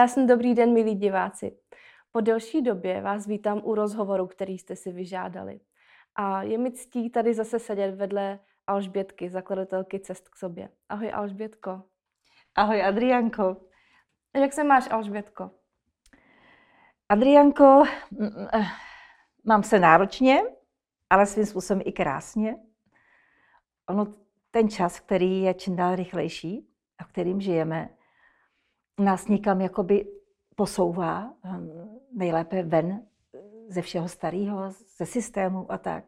Krásný dobrý den, milí diváci. Po delší době vás vítám u rozhovoru, který jste si vyžádali. A je mi ctí tady zase sedět vedle Alžbětky, zakladatelky Cest k sobě. Ahoj Alžbětko. Ahoj Adrianko. Jak se máš Alžbětko? Adrianko, eh, mám se náročně, ale svým způsobem i krásně. Ono, ten čas, který je čím dál rychlejší a v kterým žijeme, nás někam jakoby posouvá, hm, nejlépe ven ze všeho starého, ze systému a tak.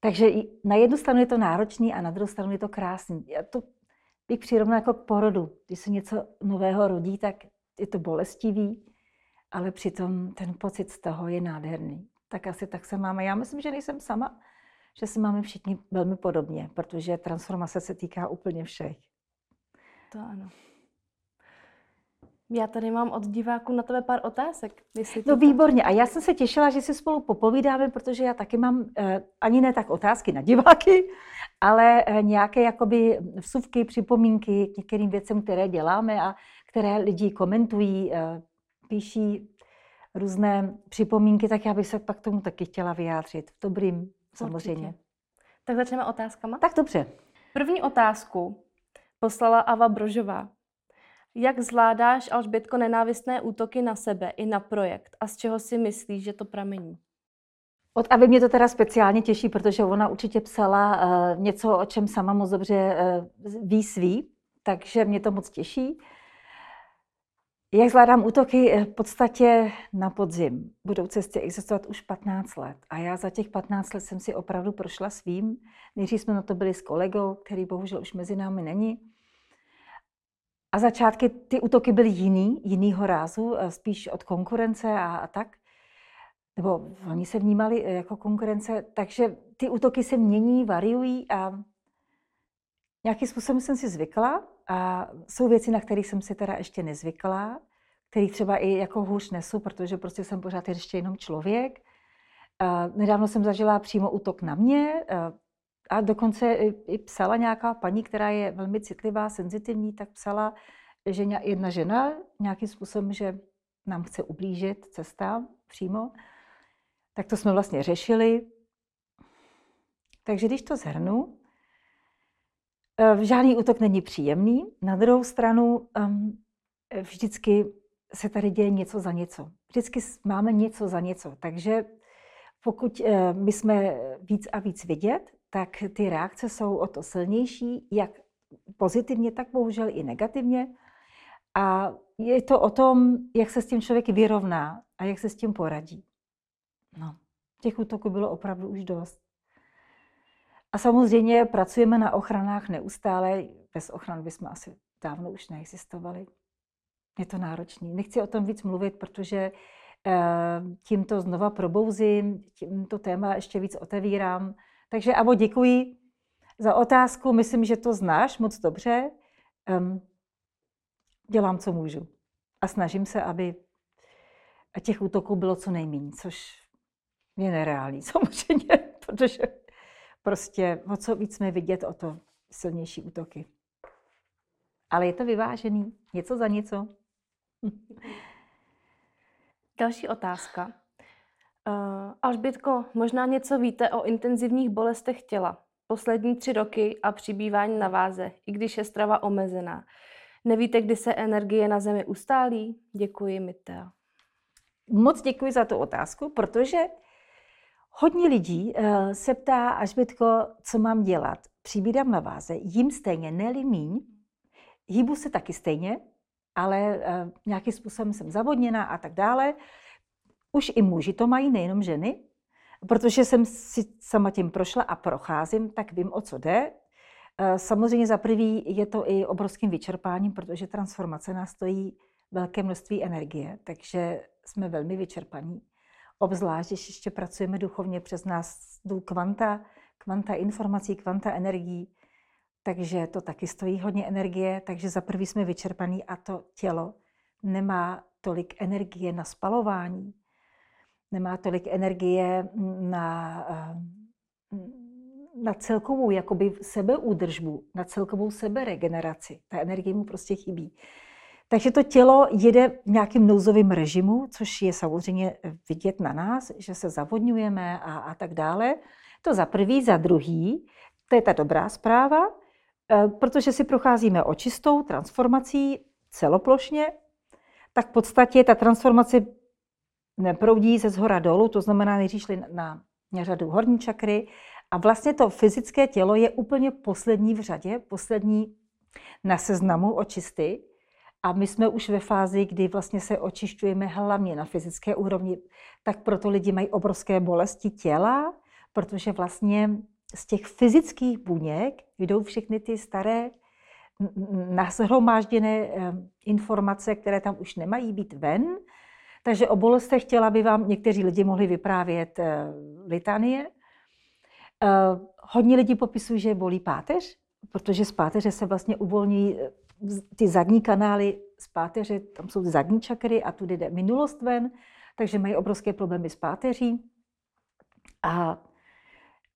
Takže na jednu stranu je to náročný a na druhou stranu je to krásný. Já to bych přirovnala jako k porodu. Když se něco nového rodí, tak je to bolestivý, ale přitom ten pocit z toho je nádherný. Tak asi tak se máme. Já myslím, že nejsem sama, že se máme všichni velmi podobně, protože transformace se týká úplně všech. To ano. Já tady mám od diváků na tebe pár otázek. Jestli no výborně. A já jsem se těšila, že si spolu popovídáme, protože já taky mám eh, ani ne tak otázky na diváky, ale eh, nějaké jakoby vsuvky, připomínky k některým věcem, které děláme a které lidi komentují, eh, píší různé připomínky, tak já bych se pak tomu taky chtěla vyjádřit. V dobrým, samozřejmě. Určitě. Tak začneme otázkama? Tak dobře. První otázku poslala Ava Brožová. Jak zvládáš, Alžbětko, nenávistné útoky na sebe i na projekt a z čeho si myslíš, že to pramení? Od Avy mě to teda speciálně těší, protože ona určitě psala uh, něco, o čem sama moc dobře uh, ví svý, takže mě to moc těší. Jak zvládám útoky? Eh, v podstatě na podzim. Budou cesty existovat už 15 let. A já za těch 15 let jsem si opravdu prošla svým. Nejdřív jsme na to byli s kolegou, který bohužel už mezi námi není. A začátky ty útoky byly jiný, jinýho rázu, eh, spíš od konkurence a, a tak. Nebo oni se vnímali eh, jako konkurence, takže ty útoky se mění, variují a nějakým způsobem jsem si zvykla a jsou věci, na kterých jsem si teda ještě nezvykla, který třeba i jako hůř nesu, protože prostě jsem pořád ještě jenom člověk. Nedávno jsem zažila přímo útok na mě, a dokonce i psala nějaká paní, která je velmi citlivá, senzitivní, tak psala, že jedna žena nějakým způsobem, že nám chce ublížit cesta přímo. Tak to jsme vlastně řešili. Takže když to zhrnu, eh, žádný útok není příjemný. Na druhou stranu ehm, vždycky se tady děje něco za něco. Vždycky máme něco za něco. Takže pokud eh, my jsme víc a víc vidět, tak ty reakce jsou o to silnější, jak pozitivně, tak bohužel i negativně. A je to o tom, jak se s tím člověk vyrovná a jak se s tím poradí. No, těch útoků bylo opravdu už dost. A samozřejmě pracujeme na ochranách neustále. Bez ochran bychom asi dávno už neexistovali. Je to náročné. Nechci o tom víc mluvit, protože eh, tím to znova probouzím, tím to téma ještě víc otevírám. Takže Avo, děkuji za otázku. Myslím, že to znáš moc dobře. Dělám, co můžu. A snažím se, aby těch útoků bylo co nejméně, což je nereálný samozřejmě, protože prostě o co víc jsme vidět, o to silnější útoky. Ale je to vyvážený, něco za něco. Další otázka. Uh, Alžbětko, možná něco víte o intenzivních bolestech těla. Poslední tři roky a přibývání na váze, i když je strava omezená. Nevíte, kdy se energie na Zemi ustálí? Děkuji, Mitea. Moc děkuji za tu otázku, protože hodně lidí uh, se ptá, Alžbětko, co mám dělat. Přibídám na váze, jim stejně, neli míň, hýbu se taky stejně, ale uh, nějakým způsobem jsem zavodněná a tak dále. Už i muži to mají, nejenom ženy, protože jsem si sama tím prošla a procházím, tak vím, o co jde. Eh, samozřejmě za prvý je to i obrovským vyčerpáním, protože transformace nás stojí velké množství energie, takže jsme velmi vyčerpaní. Obzvlášť, když ještě pracujeme duchovně přes nás jdou kvanta, kvanta informací, kvanta energií, takže to taky stojí hodně energie, takže za prvý jsme vyčerpaní a to tělo nemá tolik energie na spalování, nemá tolik energie na, eh, na celkovou jakoby sebeúdržbu, na celkovou seberegeneraci. Ta energie mu prostě chybí. Takže to tělo jede v nějakém nouzovém režimu, což je samozřejmě vidět na nás, že se zavodňujeme a, a tak dále. To za prvý, za druhý, to je ta dobrá zpráva, eh, protože si procházíme očistou transformací celoplošně, tak v podstatě ta transformace neproudí ze zhora dolů, to znamená, nejdřív šli na, na řadu horní čakry a vlastně to fyzické tělo je úplně poslední v řadě, poslední na seznamu očisty. A my jsme už ve fázi, kdy vlastně se očišťujeme hlavně na fyzické úrovni, tak proto lidi mají obrovské bolesti těla, protože vlastně z těch fyzických buněk jdou všechny ty staré nashromážděné informace, které tam už nemají být ven. Takže o bolestech těla by vám někteří lidi mohli vyprávět eh, litanie. Eh, hodně lidí popisují, že bolí páteř, protože z páteře se vlastně uvolní eh, ty zadní kanály z páteře, tam jsou zadní čakry a tudy jde minulost ven, takže mají obrovské problémy s páteří a,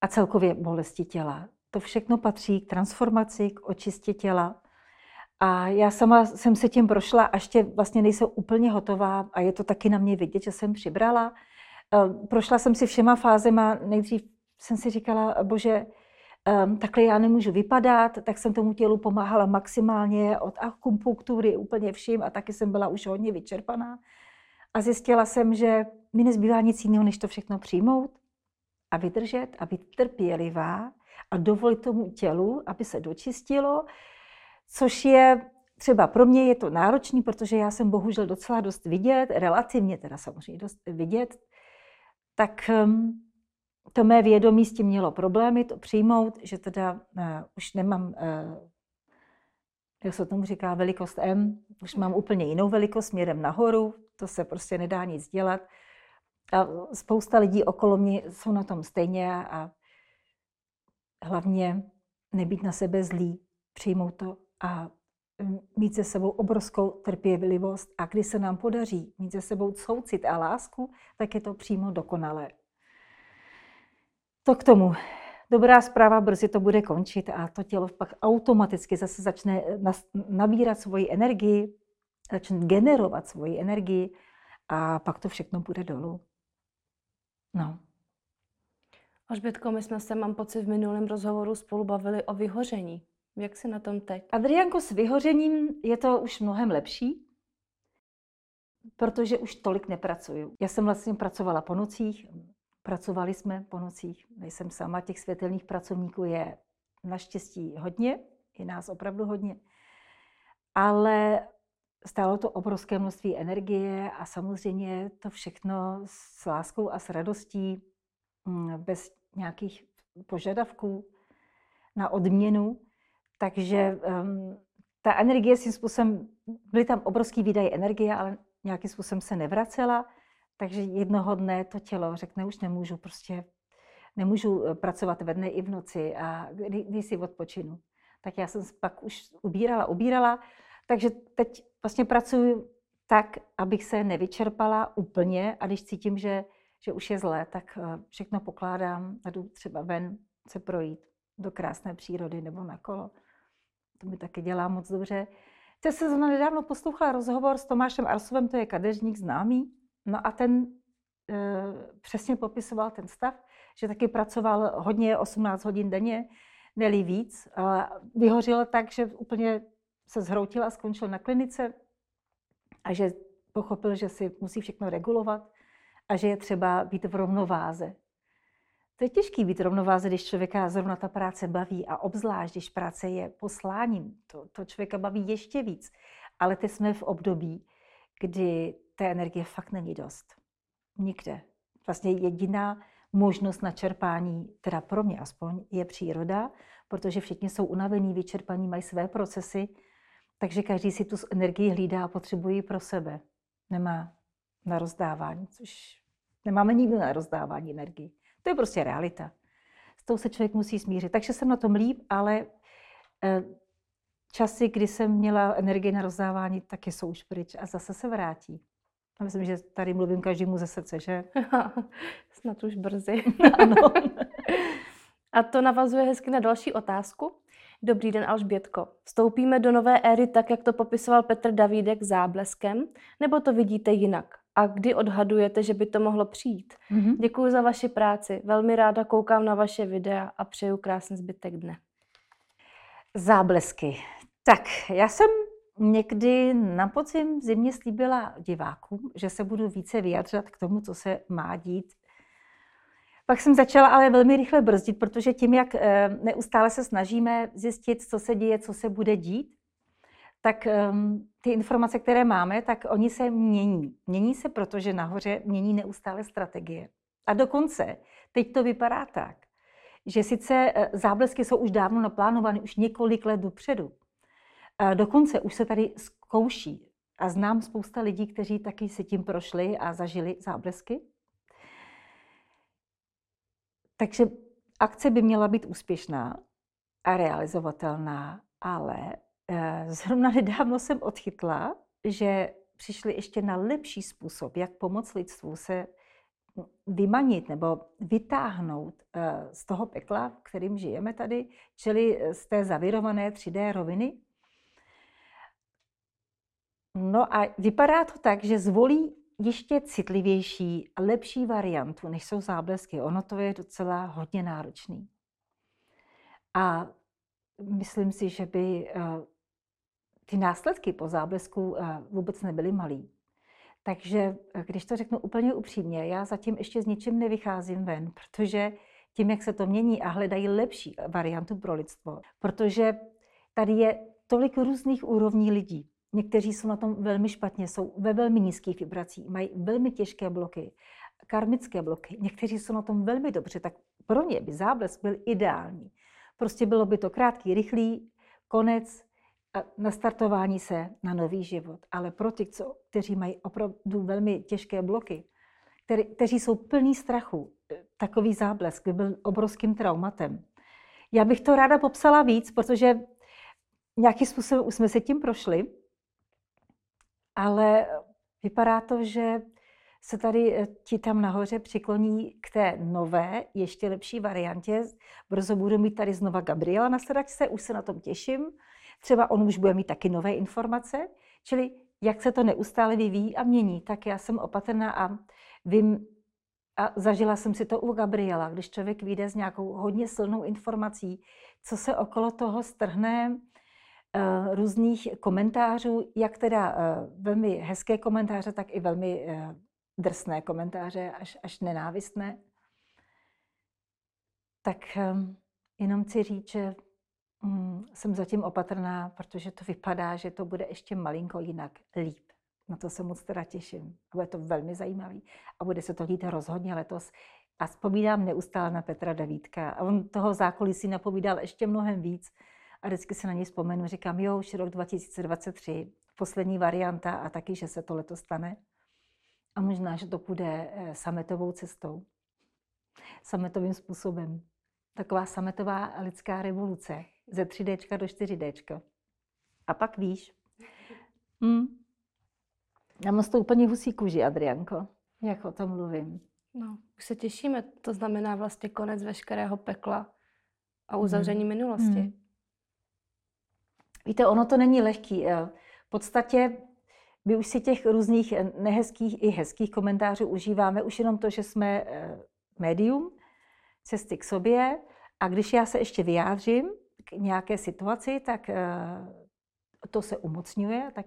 a celkově bolesti těla. To všechno patří k transformaci, k očistě těla. A já sama jsem se tím prošla a ještě vlastně nejsem úplně hotová a je to taky na mě vidět, že jsem přibrala. Eh, prošla jsem si všema fázema. Nejdřív jsem si říkala, bože, um, takhle já nemůžu vypadat, tak jsem tomu tělu pomáhala maximálně od akupunktury úplně vším a taky jsem byla už hodně vyčerpaná. A zjistila jsem, že mi nezbývá nic jiného, než to všechno přijmout a vydržet a být trpělivá a dovolit tomu tělu, aby se dočistilo, což je třeba pro mě je to náročný, protože já jsem bohužel docela dost vidět, relativně teda samozřejmě dost vidět, tak um, to mé vědomí s tím mělo problémy, to přijmout, že teda uh, už nemám, uh, jak se tomu říká, velikost M, už mám úplně jinou velikost směrem nahoru, to se prostě nedá nic dělat. A spousta lidí okolo mě jsou na tom stejně a hlavně nebýt na sebe zlý, přijmout to a mít se sebou obrovskou trpělivost a když se nám podaří mít se sebou soucit a lásku, tak je to přímo dokonalé. To k tomu. Dobrá zpráva, brzy to bude končit a to tělo pak automaticky zase začne nabírat svoji energii, začne generovat svoji energii a pak to všechno bude dolů. No. Alžbětko, my jsme se, mám pocit, v minulém rozhovoru spolu bavili o vyhoření. Jak si na tom teď? Adrianko, s vyhořením je to už mnohem lepší, protože už tolik nepracuju. Já jsem vlastně pracovala po nocích, Pracovali jsme po nocích, nejsem sama, těch světelných pracovníků je naštěstí hodně, je nás opravdu hodně, ale stálo to obrovské množství energie a samozřejmě to všechno s láskou a s radostí, mm, bez nějakých požadavků na odměnu. Takže um, ta energie svým způsobem, byly tam obrovský výdaje energie, ale nějakým způsobem se nevracela. Takže jednoho dne to tělo řekne, už nemůžu, prostě nemůžu eh, pracovat ve dne i v noci a kdy, kdy si odpočinu. Tak já jsem pak už ubírala, ubírala, takže teď vlastně pracuji tak, abych se nevyčerpala úplně a když cítím, že, že už je zlé, tak eh, všechno pokládám a jdu třeba ven se projít do krásné přírody nebo na kolo. To mi taky dělá moc dobře. Teď se zrovna nedávno poslouchala rozhovor s Tomášem Arsovem, to je kadeřník známý, No a ten e, přesně popisoval ten stav, že taky pracoval hodně, 18 hodin denně, neli víc. A vyhořel tak, že úplně se zhroutil a skončil na klinice a že pochopil, že si musí všechno regulovat a že je třeba být v rovnováze. To je těžké být rovnováze, když člověka zrovna ta práce baví a obzvlášť, když práce je posláním. To, to člověka baví ještě víc. Ale teď jsme v období, kdy té energie fakt není dost. Nikde. Vlastně jediná možnost na čerpání, teda pro mě aspoň, je příroda, protože všichni jsou unavení, vyčerpaní, mají své procesy, takže každý si tu energii hlídá a potřebuje pro sebe. Nemá na rozdávání, což nemáme nikdo na rozdávání energii. To je prostě realita. S tou se člověk musí smířit. Takže jsem na tom líp, ale eh, časy, kdy jsem měla energii na rozdávání, taky jsou už pryč a zase se vrátí. A myslím, že tady mluvím každému ze srdce, že? Snad už brzy. ano. A to navazuje hezky na další otázku. Dobrý den, Alžbětko. Vstoupíme do nové éry tak, jak to popisoval Petr Davídek zábleskem, nebo to vidíte jinak? A kdy odhadujete, že by to mohlo přijít? Mhm. Děkuji za vaši práci. Velmi ráda koukám na vaše videa a přeju krásný zbytek dne. Záblesky. Tak, já jsem někdy na podzim zimě slíbila divákům, že se budu více vyjadřovat k tomu, co se má dít. Pak jsem začala ale velmi rychle brzdit, protože tím, jak eh, neustále se snažíme zjistit, co se děje, co se bude dít, tak um, ty informace, které máme, tak oni se mění. Mění se, protože nahoře mění neustále strategie. A dokonce teď to vypadá tak, že sice eh, záblesky jsou už dávno naplánovány, už několik let dopředu. A dokonce už se tady zkouší. A znám spousta lidí, kteří taky si tím prošli a zažili záblesky. Takže akce by měla být úspěšná a realizovatelná, ale zrovna nedávno jsem odchytla, že přišli ještě na lepší způsob, jak pomoct lidstvu se vymanit nebo vytáhnout eh, z toho pekla, v kterým žijeme tady, čili z té zavírované 3D roviny. No a vypadá to tak, že zvolí ještě citlivější a lepší variantu, než jsou záblesky. Ono to je docela hodně náročný. A myslím si, že by eh, ty následky po záblesku eh, vůbec nebyly malý. Takže eh, když to řeknu úplně upřímně, já zatím ještě s ničím nevycházím ven, protože tím, jak se to mění a hledají lepší variantu pro lidstvo, protože tady je tolik různých úrovní lidí. Někteří jsou na tom velmi špatně, jsou ve velmi nízkých vibracích, mají velmi těžké bloky, karmické bloky. Někteří jsou na tom velmi dobře, tak pro ně by záblesk byl ideální. Prostě bylo by to krátký, rychlý, konec, nastartování se na nový život. Ale pro ty, co, kteří mají opravdu velmi těžké bloky, který, kteří jsou plní strachu, takový záblesk by byl obrovským traumatem. Já bych to ráda popsala víc, protože nějakým způsobem už jsme se tím prošli ale vypadá to, že se tady eh, ti tam nahoře přikloní k té nové, ještě lepší variantě. Brzo budu mít tady znova Gabriela na sedačce, už se na tom těším. Třeba on už bude mít taky nové informace. Čili jak se to neustále vyvíjí a mění, tak já jsem opatrná a vím, a zažila jsem si to u Gabriela, když člověk vyjde s nějakou hodně silnou informací, co se okolo toho strhne, Eh, různých komentářů, jak teda eh, velmi hezké komentáře, tak i velmi eh, drsné komentáře, až, až nenávistné. Tak jenom chci říct, že mm, jsem zatím opatrná, protože to vypadá, že to bude ještě malinko jinak, líp. Na to se moc teda těším. A bude to velmi zajímavý. A bude se to dít rozhodně letos. A vzpomínám neustále na Petra Davídka. A on toho zákulisí napovídal ještě mnohem víc a vždycky se na něj vzpomenu, říkám, jo, už rok 2023, poslední varianta a taky, že se to letos stane. A možná, že to půjde eh, sametovou cestou, sametovým způsobem. Taková sametová lidská revoluce ze 3D do 4D. A pak víš. Hmm. Já mám to úplně husí kůži, Adrianko, jak o tom mluvím. No, už se těšíme. To znamená vlastně konec veškerého pekla a uzavření hmm. minulosti. Hmm. Víte, ono to není lehký. Eh, v podstatě my už si těch různých eh, nehezkých i hezkých komentářů užíváme už jenom to, že jsme eh, médium, cesty k sobě a když já se ještě vyjádřím k nějaké situaci, tak to se umocňuje, tak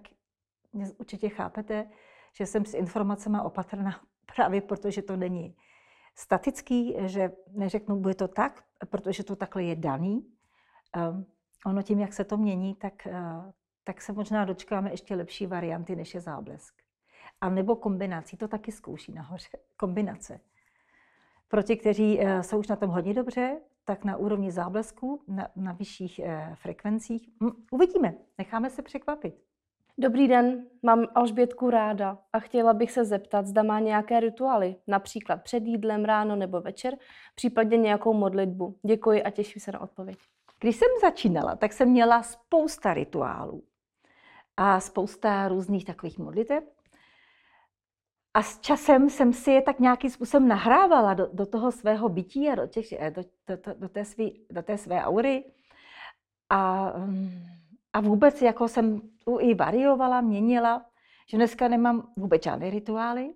určitě chápete, že jsem s informacemi opatrná právě protože to není statický, že neřeknu, bude to tak, protože to takhle je daný. Ehm, ono tím, jak se to mění, tak, eh, tak se možná dočkáme ještě lepší varianty, než je záblesk. A nebo kombinací, to taky zkouší nahoře, kombinace. Pro ti, kteří eh, jsou už na tom hodně dobře, tak na úrovni záblesku, na, na vyšších eh, frekvencích, uvidíme, necháme se překvapit. Dobrý den, mám Alžbětku ráda a chtěla bych se zeptat, zda má nějaké rituály, například před jídlem ráno nebo večer, případně nějakou modlitbu. Děkuji a těším se na odpověď. Když jsem začínala, tak jsem měla spousta rituálů a spousta různých takových modliteb. A s časem jsem si je tak nějakým způsobem nahrávala do, do toho svého bytí a do, těch, do, do, do, té, svý, do té své aury. A, a vůbec jako jsem i variovala, měnila, že dneska nemám vůbec žádné rituály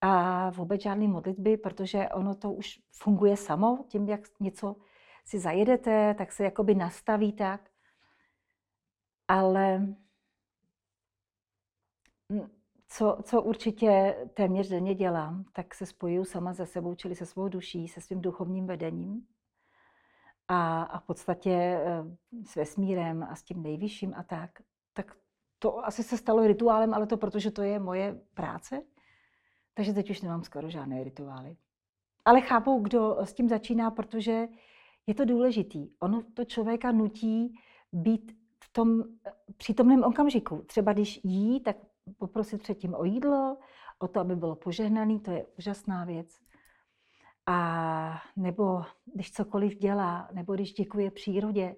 a vůbec žádné modlitby, protože ono to už funguje samo, tím, jak něco si zajedete, tak se jakoby nastaví tak. Ale co, co určitě téměř denně dělám, tak se spojuju sama se sebou, čili se svou duší, se svým duchovním vedením a, a v podstatě eh, s vesmírem a s tím nejvyšším a tak. Tak to asi se stalo rituálem, ale to protože to je moje práce. Takže teď už nemám skoro žádné rituály. Ale chápu, kdo s tím začíná, protože je to důležitý. Ono to člověka nutí být v tom eh, přítomném okamžiku. Třeba když jí, tak poprosit předtím o jídlo, o to, aby bylo požehnaný, to je úžasná věc. A nebo když cokoliv dělá, nebo když děkuje přírodě.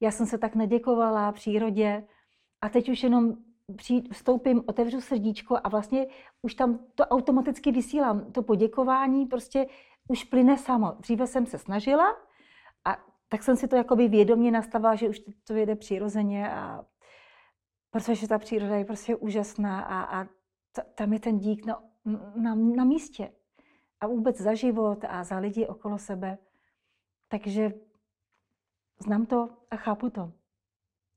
Já jsem se tak neděkovala přírodě a teď už jenom vstoupím, otevřu srdíčko a vlastně už tam to automaticky vysílám. To poděkování prostě už plyne samo. Dříve jsem se snažila a tak jsem si to jakoby vědomě nastavila, že už to jede přirozeně a protože ta příroda je prostě úžasná a, a tam je ten dík na, na, na místě. A vůbec za život a za lidi okolo sebe. Takže znám to a chápu to,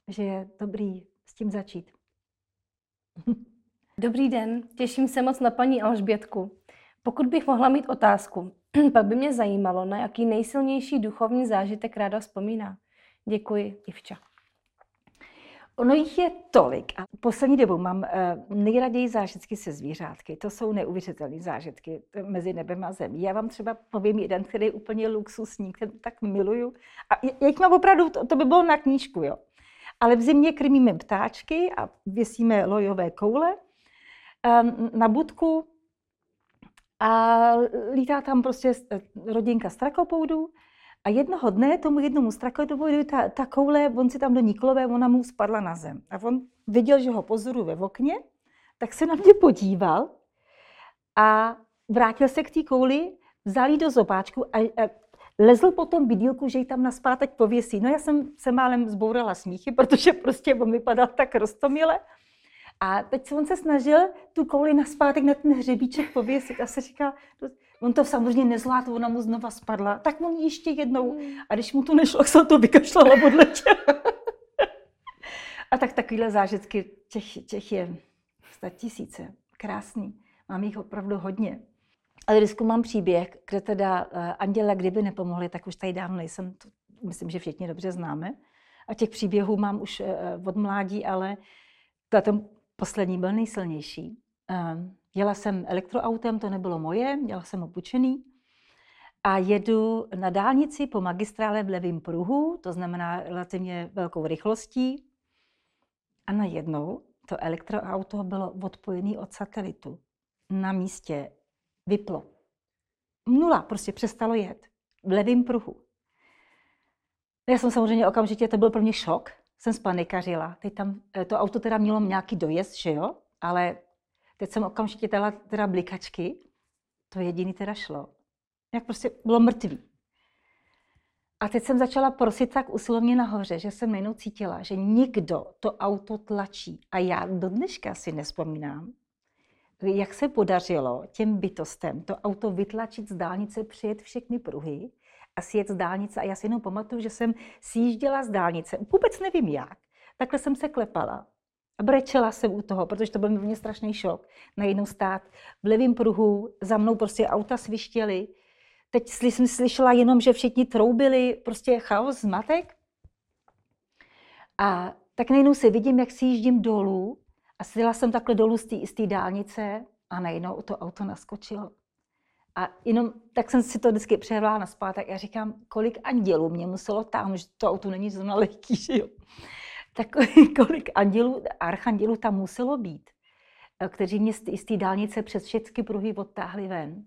že je dobrý s tím začít. Dobrý den, těším se moc na paní Alžbětku. Pokud bych mohla mít otázku, pak by mě zajímalo, na jaký nejsilnější duchovní zážitek ráda vzpomíná. Děkuji, Ivča. Ono jich je tolik a poslední dobou mám uh, nejraději zážitky se zvířátky. To jsou neuvěřitelné zážitky mezi nebem a zemí. Já vám třeba povím jeden, který je úplně luxusní, který tak miluju. A jak mám opravdu, to, to by bylo na knížku, jo. Ale v zimě krmíme ptáčky a věsíme lojové koule um, na budku a lítá tam prostě eh, rodinka strakopoudů a jednoho dne tomu jednomu strakopodu ta, ta koule, on si tam do ní klové, ona mu spadla na zem. A on viděl, že ho pozoru ve okně, tak se na mě podíval a vrátil se k té kouli, vzal jí do zobáčku a, a lezl po tom bydílku, že ji tam na zpátek pověsí. No já jsem se málem zbourala smíchy, protože prostě on vypadal tak roztomile. A teď se on se snažil tu kouli na zpátek na ten hřebíček pověsit a se říká, on to samozřejmě nezvládl, ona mu znova spadla, tak mu ještě jednou. Hmm. A když mu to nešlo, tak se to vykašlala odletěl. a tak takovéhle zážitky, těch, těch je tisíce. Krásný. Mám jich opravdu hodně. Ale vždycky mám příběh, kde teda uh, anděla, kdyby nepomohli, tak už tady dávno nejsem, to myslím, že všichni dobře známe. A těch příběhů mám už uh, od mládí, ale ten poslední byl nejsilnější. Uh, Jela jsem elektroautem, to nebylo moje, měla jsem opučený. A jedu na dálnici po magistrále v levém pruhu, to znamená relativně velkou rychlostí. A najednou to elektroauto bylo odpojené od satelitu. Na místě vyplo. Nula, prostě přestalo jet. V levém pruhu. Já jsem samozřejmě okamžitě, to byl pro mě šok, jsem spanikařila. Teď tam eh, to auto teda mělo nějaký dojezd, že jo, ale Teď jsem okamžitě dala teda blikačky, to jediný teda šlo. Jak prostě bylo mrtvý. A teď jsem začala prosit tak usilovně nahoře, že jsem najednou cítila, že někdo to auto tlačí. A já do dneška si nespomínám, jak se podařilo těm bytostem to auto vytlačit z dálnice, přijet všechny pruhy a sjet z dálnice. A já si jenom pamatuju, že jsem sjížděla z dálnice, vůbec nevím jak. Takhle jsem se klepala a brečela jsem u toho, protože to byl mě strašný šok. Najednou stát v levém pruhu, za mnou prostě auta svištěly. Teď jsem slyšela jenom, že všichni troubili, prostě chaos, zmatek. A tak najednou se vidím, jak si jíždím dolů a sjela jsem takhle dolů z té dálnice a najednou to auto naskočilo. A jenom tak jsem si to vždycky přehla na zpátek a říkám, kolik andělů mě muselo tam, že to auto není zrovna lehký, že jo tak kolik andělů, archandělů tam muselo být, eh, kteří mě z té dálnice přes všechny pruhy odtáhli ven.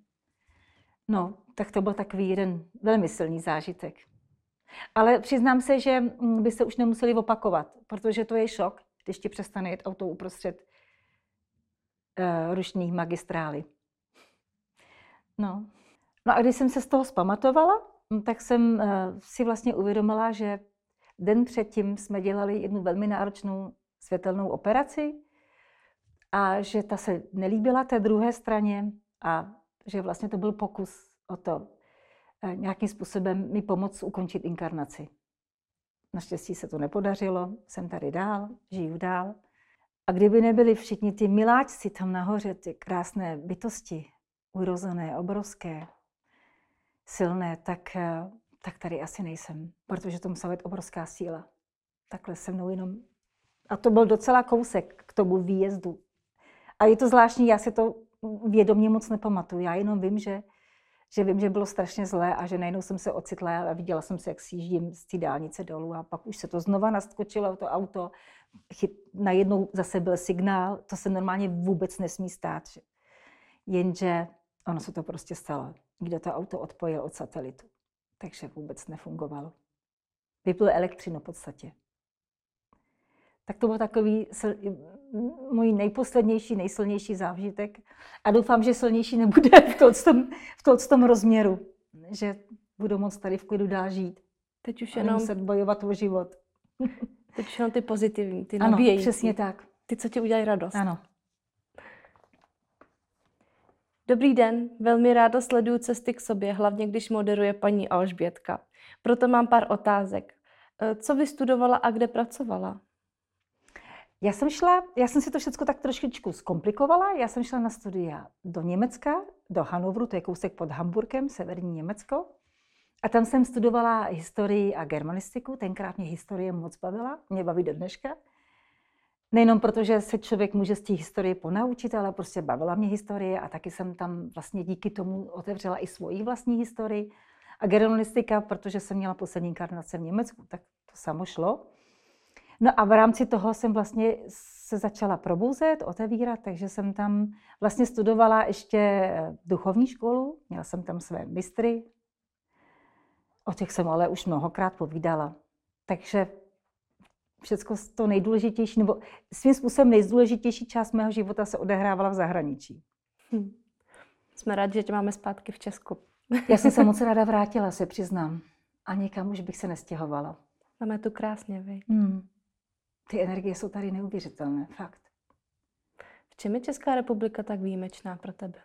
No, tak to byl takový jeden velmi silný zážitek. Ale přiznám se, že mm, by se už nemuseli opakovat, protože to je šok, když ti přestane jet auto uprostřed uh, rušných magistrály. No. no a když jsem se z toho zpamatovala, mm, tak jsem uh, si vlastně uvědomila, že den předtím jsme dělali jednu velmi náročnou světelnou operaci a že ta se nelíbila té druhé straně a že vlastně to byl pokus o to eh, nějakým způsobem mi pomoct ukončit inkarnaci. Naštěstí se to nepodařilo, jsem tady dál, žiju dál. A kdyby nebyli všichni ty miláčci tam nahoře, ty krásné bytosti, urozené, obrovské, silné, tak, eh, tak tady asi nejsem, protože to musela být obrovská síla. Takhle se mnou jenom... A to byl docela kousek k tomu výjezdu. A je to zvláštní, já si to vědomě moc nepamatuju. Já jenom vím, že, že vím, že bylo strašně zlé a že najednou jsem se ocitla a viděla jsem se, jak sjíždím z té dálnice dolů a pak už se to znova naskočilo, to auto. Chyt, najednou zase byl signál, to se normálně vůbec nesmí stát. Jenže ono se to prostě stalo, kde to auto odpojil od satelitu. Takže vůbec nefungovalo. Vypl elektřinu v podstatě. Tak to byl takový můj nejposlednější, nejsilnější zážitek. A doufám, že silnější nebude v tom, v tom, rozměru. Že budu moc tady v klidu dál žít. Teď už jenom... muset bojovat o život. Teď už jenom ty pozitivní, ty ano, přesně tak. Ty, co ti udělají radost. Ano. Dobrý den, velmi ráda sleduju cesty k sobě, hlavně když moderuje paní Alžbětka. Proto mám pár otázek. E, co vystudovala a kde pracovala? Já jsem šla, já jsem si to všechno tak trošičku zkomplikovala. Já jsem šla na studia do Německa, do Hanovru, to je kousek pod Hamburkem, severní Německo. A tam jsem studovala historii a germanistiku. Tenkrát mě historie moc bavila, mě baví do dneška. Nejenom proto, že se člověk může z té historie ponaučit, ale prostě bavila mě historie a taky jsem tam vlastně díky tomu otevřela i svoji vlastní historii. A germanistika, protože jsem měla poslední inkarnace v Německu, tak to samo šlo. No a v rámci toho jsem vlastně se začala probouzet, otevírat, takže jsem tam vlastně studovala ještě duchovní školu, měla jsem tam své mistry, o těch jsem ale už mnohokrát povídala. Takže všechno to nejdůležitější, nebo svým způsobem nejdůležitější část mého života se odehrávala v zahraničí. Hm. Jsme rádi, že tě máme zpátky v Česku. Já jsem se moc ráda vrátila, se přiznám. A někam už bych se nestěhovala. Máme tu krásně, vy. Hmm. Ty energie jsou tady neuvěřitelné, fakt. V čem je Česká republika tak výjimečná pro tebe?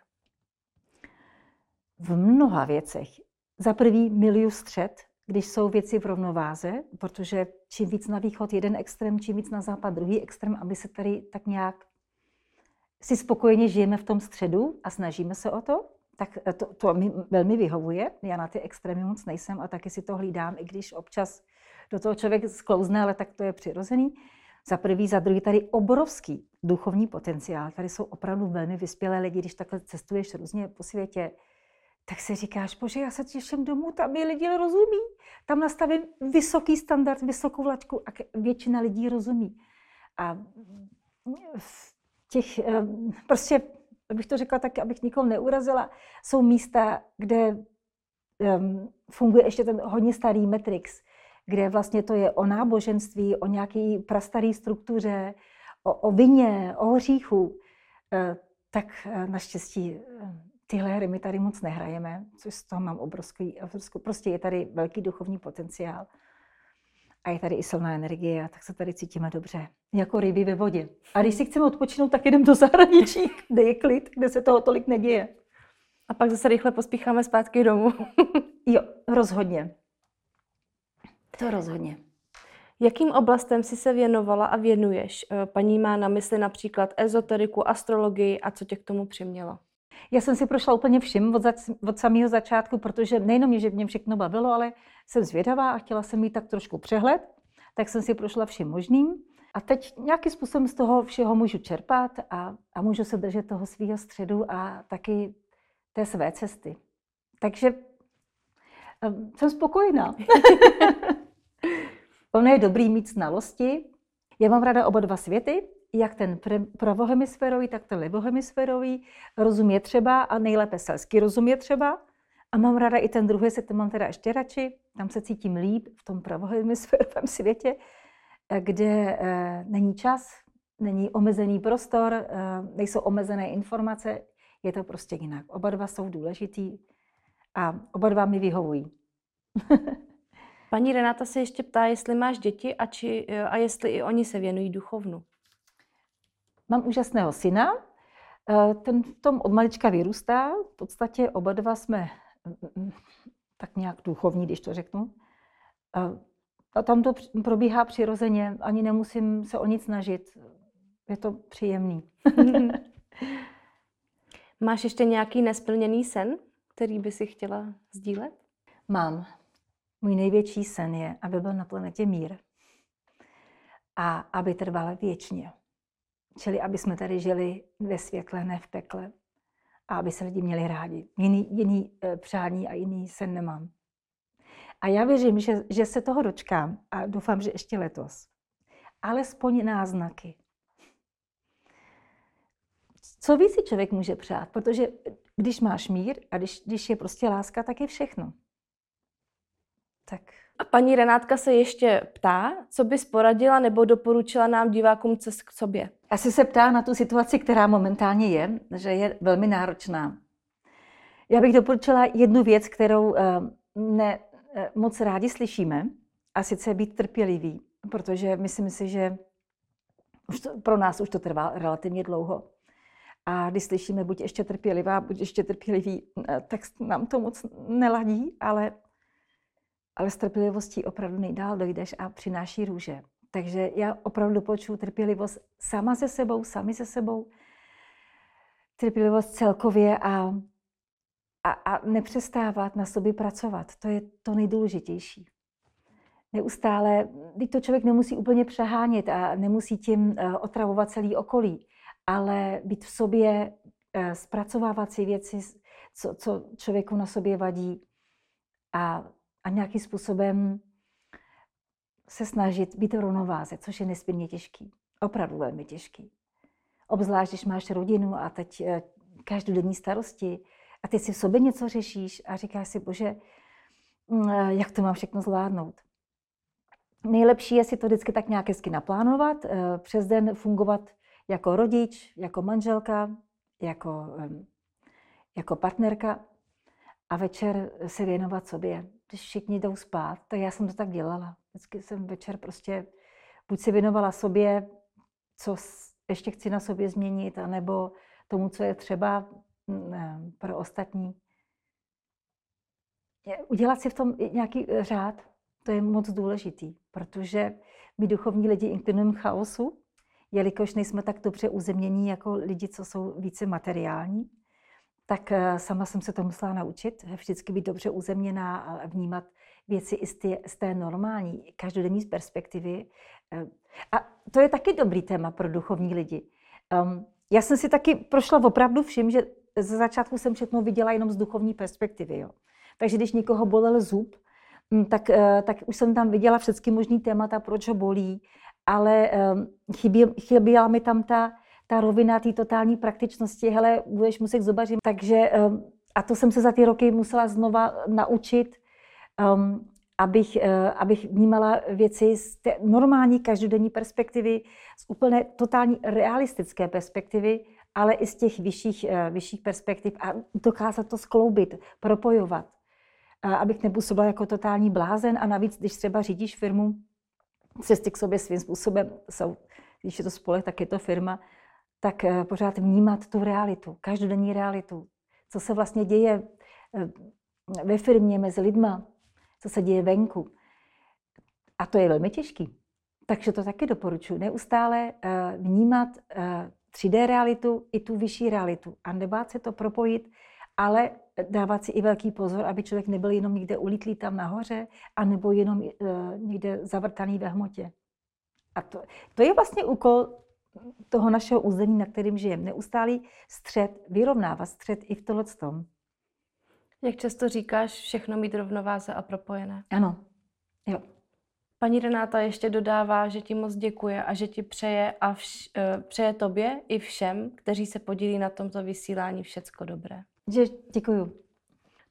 V mnoha věcech. Za prvý miliu střed, když jsou věci v rovnováze, protože čím víc na východ jeden extrém, čím víc na západ druhý extrém, aby se tady tak nějak si spokojeně žijeme v tom středu a snažíme se o to, tak to, to mi velmi vyhovuje. Já na ty extrémy moc nejsem a taky si to hlídám, i když občas do toho člověk sklouzne, ale tak to je přirozený. Za prvý, za druhý, tady obrovský duchovní potenciál. Tady jsou opravdu velmi vyspělé lidi, když takhle cestuješ různě po světě, tak si říkáš, bože, já se těším domů, tam je lidi rozumí. Tam nastavím vysoký standard, vysokou vlačku a většina lidí rozumí. A v těch, prostě, abych to řekla tak, abych nikoho neurazila, jsou místa, kde funguje ještě ten hodně starý Matrix, kde vlastně to je o náboženství, o nějaké prastaré struktuře, o, o vině, o hříchu, eh, tak eh, naštěstí tyhle hry my tady moc nehrajeme, což z toho mám obrovský, obrovský prostě je tady velký duchovní potenciál a je tady i silná energie, tak se tady cítíme dobře, jako ryby ve vodě. A když si chceme odpočinout, tak jdeme do zahraničí, kde je klid, kde se toho tolik neděje. A pak zase rychle pospícháme zpátky domů. jo, rozhodně. To rozhodně. Jakým oblastem si se věnovala a věnuješ? Eh, paní má na mysli například ezoteriku, astrologii a co tě k tomu přimělo? Já jsem si prošla úplně vším od, zač- od samého začátku, protože nejenom mě, že mě všechno bavilo, ale jsem zvědavá a chtěla jsem mít tak trošku přehled, tak jsem si prošla vším možným. A teď nějakým způsobem z toho všeho můžu čerpat a, a můžu se držet toho svého středu a taky té své cesty. Takže um, jsem spokojená. Ono je dobrý mít znalosti. Já mám ráda oba dva světy, jak ten pravohemisférový, tak ten levohemisférový. Rozum je třeba a nejlépe selský rozum je třeba. A mám ráda i ten druhý svět, ten mám teda ještě radši. Tam se cítím líp v tom pravohemisférovém světě, kde e, není čas, není omezený prostor, e, nejsou omezené informace. Je to prostě jinak. Oba dva jsou důležitý a oba dva mi vyhovují. Paní Renata se ještě ptá, jestli máš děti a, či, a jestli i oni se věnují duchovnu. Mám úžasného syna, eh, ten v tom od malička vyrůstá. V podstatě oba dva jsme mm, mm, tak nějak duchovní, když to řeknu. A tam to probíhá přirozeně, ani nemusím se o nic snažit. Je to příjemný. Máš ještě nějaký nesplněný sen, který by si chtěla sdílet? Mám. Můj největší sen je, aby byl na planetě mír. A aby trval věčně. Čili aby jsme tady žili ve světle, ne v pekle. A aby se lidi měli rádi. Jiný, jiný eh, přání a jiný sen nemám. A já věřím, že, že se toho dočkám a doufám, že ještě letos. Alespoň náznaky. Co víc si člověk může přát? Protože když máš mír a když, když je prostě láska, tak je všechno. Tak. A paní Renátka se ještě ptá, co bys poradila nebo doporučila nám divákům cest k sobě? Asi se ptá na tu situaci, která momentálně je, že je velmi náročná. Já bych doporučila jednu věc, kterou eh, ne, eh, moc rádi slyšíme, a sice být trpělivý, protože myslím si, že už to, pro nás už to trvá relativně dlouho. A když slyšíme buď ještě trpělivá, buď ještě trpělivý, eh, tak nám to moc neladí, ale, ale s trpělivostí opravdu nejdál dojdeš a přináší růže. Takže já opravdu doporučuji trpělivost sama se sebou, sami se sebou, trpělivost celkově a, a, a nepřestávat na sobě pracovat. To je to nejdůležitější. Neustále, teď to člověk nemusí úplně přehánět a nemusí tím eh, otravovat celý okolí ale být v sobě, eh, zpracovávat si věci, co, co člověku na sobě vadí a, a nějakým způsobem se snažit být v rovnováze, což je nesmírně těžký. Opravdu velmi těžký. Obzvlášť, když máš rodinu a teď eh, každodenní starosti a ty si v sobě něco řešíš a říkáš si, bože, mm, eh, jak to mám všechno zvládnout. Nejlepší je si to vždycky tak nějak hezky naplánovat, přes den fungovat jako rodič, jako manželka, jako, jako partnerka a večer se věnovat sobě. Když všichni jdou spát, tak já jsem to tak dělala. Vždycky jsem večer prostě buď se věnovala sobě, co ještě chci na sobě změnit, anebo tomu, co je třeba mm, pro ostatní. Udělat si v tom nějaký řád, to je moc důležitý, protože my duchovní lidi inklinujeme chaosu jelikož nejsme tak dobře uzemnění jako lidi, co jsou více materiální, tak eh, sama jsem se to musela naučit, vždycky být dobře uzemněná a vnímat věci i z té, z té normální, každodenní perspektivy. Eh, a to je taky dobrý téma pro duchovní lidi. Um, já jsem si taky prošla opravdu všim, že ze začátku jsem všechno viděla jenom z duchovní perspektivy. Jo. Takže když někoho bolel zub, hm, tak, eh, tak už jsem tam viděla všechny možný témata, proč ho bolí, ale chybí, chyběla mi tam ta, ta rovina té totální praktičnosti, hele, budeš muset zubařit. Takže, um, a to jsem se za ty roky musela znova naučit, um, abych, uh, abych vnímala věci z té normální každodenní perspektivy, z úplně totální realistické perspektivy, ale i z těch vyšších, uh, vyšších perspektiv a dokázat to skloubit, propojovat. Uh, abych nepůsobila jako totální blázen a navíc, když třeba řídíš firmu, cesty k sobě svým způsobem jsou, když je to spolek, tak je to firma, tak eh, pořád vnímat tu realitu, každodenní realitu, co se vlastně děje eh, ve firmě mezi lidma, co se děje venku. A to je velmi těžký. Takže to taky doporučuji. Neustále eh, vnímat 3D realitu i tu vyšší realitu a nebát se to propojit, ale dávat si i velký pozor, aby člověk nebyl jenom někde ulítlý tam nahoře, anebo jenom někde zavrtaný ve hmotě. A to, to je vlastně úkol toho našeho území, na kterým žijeme. Neustálý střed, vyrovnávat střed i v tohle tom. Jak často říkáš, všechno mít rovnováze a propojené? Ano, jo. Paní Renáta ještě dodává, že ti moc děkuje a že ti přeje, a vš, uh, přeje tobě i všem, kteří se podílí na tomto vysílání všecko dobré. Že, děkuju.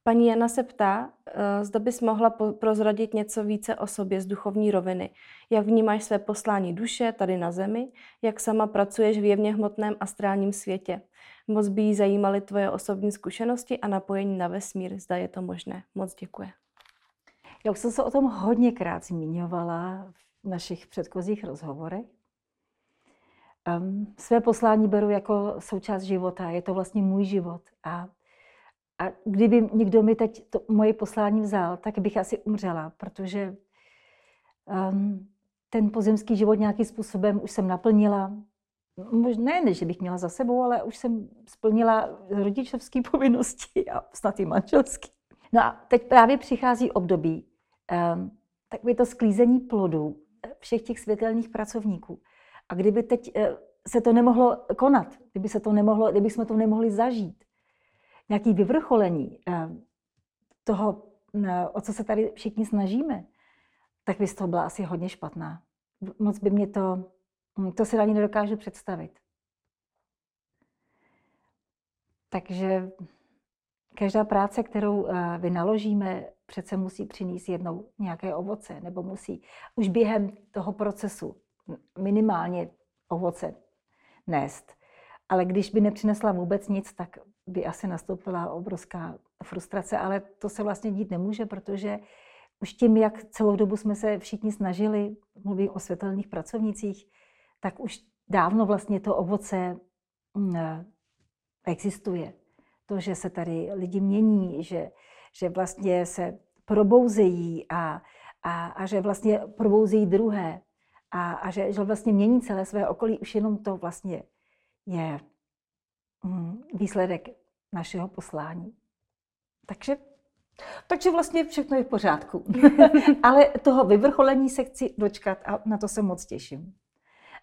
Paní Jana se ptá, eh, zda bys mohla prozradit něco více o sobě z duchovní roviny. Jak vnímáš své poslání duše tady na zemi? Jak sama pracuješ v jevně hmotném astrálním světě? Moc by jí zajímaly tvoje osobní zkušenosti a napojení na vesmír. Zda je to možné. Moc děkuji. Já už jsem se o tom hodněkrát zmiňovala v našich předchozích rozhovorech. Um, své poslání beru jako součást života. Je to vlastně můj život. A, a kdyby někdo mi teď to moje poslání vzal, tak bych asi umřela, protože um, ten pozemský život nějakým způsobem už jsem naplnila. Možná ne, že bych měla za sebou, ale už jsem splnila rodičovské povinnosti a snad i manželský. No a teď právě přichází období, um, takové to sklízení plodů všech těch světelných pracovníků. A kdyby teď eh, se to nemohlo konat, kdyby, se to nemohlo, kdyby jsme to nemohli zažít, nějaký vyvrcholení eh, toho, eh, o co se tady všichni snažíme, tak by z toho byla asi hodně špatná. Moc by mě to, hm, to si ani nedokážu představit. Takže každá práce, kterou vynaložíme, přece musí přinést jednou nějaké ovoce, nebo musí už během toho procesu minimálně ovoce nést. Ale když by nepřinesla vůbec nic, tak by asi nastoupila obrovská frustrace, ale to se vlastně dít nemůže, protože už tím, jak celou dobu jsme se všichni snažili, mluvím o světelných pracovnicích, tak už dávno vlastně to ovoce mm, existuje. To, že se tady lidi mění, že, že vlastně se probouzejí a, a, a že vlastně probouzejí druhé a, a že, že vlastně mění celé své okolí, už jenom to vlastně je výsledek našeho poslání. Takže, takže vlastně všechno je v pořádku. Ale toho vyvrcholení se chci dočkat a na to se moc těším.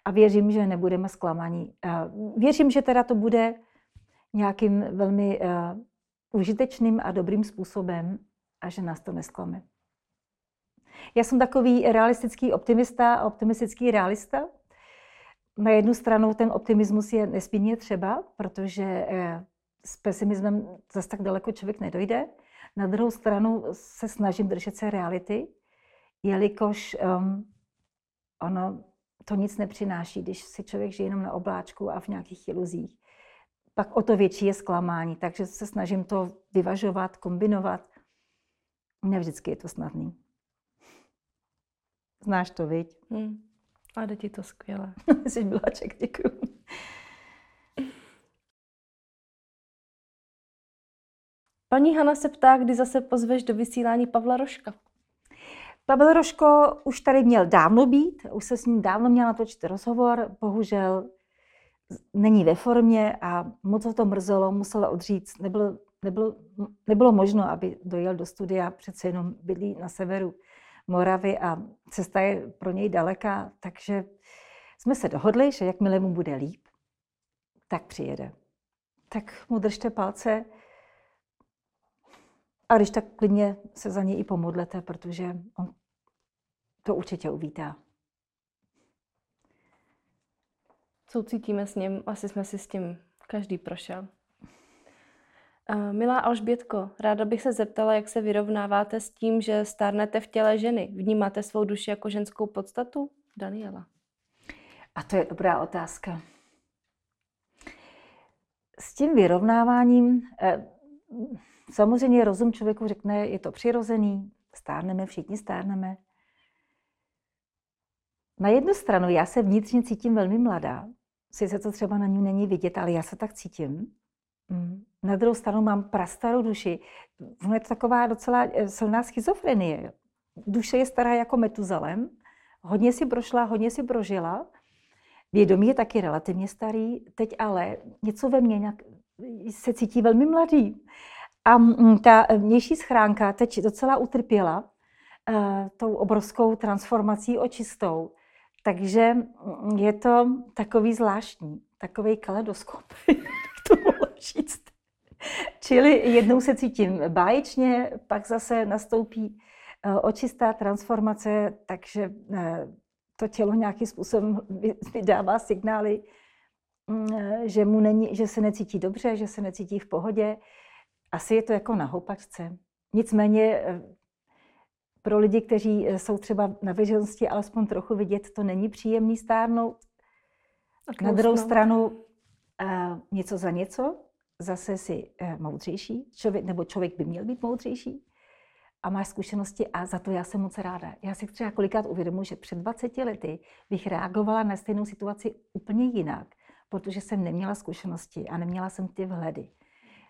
A věřím, že nebudeme zklamaní. Věřím, že teda to bude nějakým velmi uh, užitečným a dobrým způsobem a že nás to nesklame. Já jsem takový realistický optimista a optimistický realista. Na jednu stranu ten optimismus je nesmírně třeba, protože eh, s pesimismem zase tak daleko člověk nedojde. Na druhou stranu se snažím držet se reality, jelikož um, ono to nic nepřináší, když si člověk žije jenom na obláčku a v nějakých iluzích. Pak o to větší je zklamání, takže se snažím to vyvažovat, kombinovat. Ne vždycky je to snadný. Znáš to, viď? Hmm. A jde ti to skvěle. Jsi miláček, děkuji. Paní Hana se ptá, kdy zase pozveš do vysílání Pavla Roška. Pavel Roško už tady měl dávno být, už se s ním dávno měl natočit rozhovor, bohužel není ve formě a moc ho to mrzelo, musela odříct. Nebylo, nebylo, nebylo možno, aby dojel do studia, přece jenom bydlí na severu Moravy a cesta je pro něj daleká, takže jsme se dohodli, že jakmile mu bude líp, tak přijede. Tak mu držte palce a když tak klidně se za něj i pomodlete, protože on to určitě uvítá. Soucítíme s ním, asi jsme si s tím každý prošel. Milá Alžbětko, ráda bych se zeptala, jak se vyrovnáváte s tím, že stárnete v těle ženy. Vnímáte svou duši jako ženskou podstatu? Daniela. A to je dobrá otázka. S tím vyrovnáváním, eh, samozřejmě rozum člověku řekne, je to přirozený, stárneme, všichni stárneme. Na jednu stranu já se vnitřně cítím velmi mladá, sice to třeba na ní není vidět, ale já se tak cítím. Mm. Na druhou stranu mám prastarou duši. Ono je to taková docela eh, silná schizofrenie. Duše je stará jako Metuzalem, hodně si prošla, hodně si prožila. Vědomí je taky relativně starý, teď ale něco ve mně nějak se cítí velmi mladý. A mm, ta vnější schránka teď docela utrpěla uh, tou obrovskou transformací očistou. Takže mm, je to takový zvláštní, takový kaleidoskop, to mohla říct. Čili jednou se cítím báječně, pak zase nastoupí eh, očistá transformace, takže eh, to tělo nějakým způsobem vydává signály, mm, eh, že, mu není, že se necítí dobře, že se necítí v pohodě. Asi je to jako na houpačce. Nicméně pro lidi, kteří jsou třeba na veřejnosti alespoň trochu vidět, to není příjemný stárnout. Na druhou stranu něco za něco, zase si uh, moudřejší, člověk, nebo člověk by měl být moudřejší. a máš zkušenosti a za to já jsem moc ráda. Já si třeba kolikrát uvědomuji, že před 20 lety bych reagovala na stejnou situaci úplně jinak, protože jsem neměla zkušenosti a neměla jsem ty vhledy.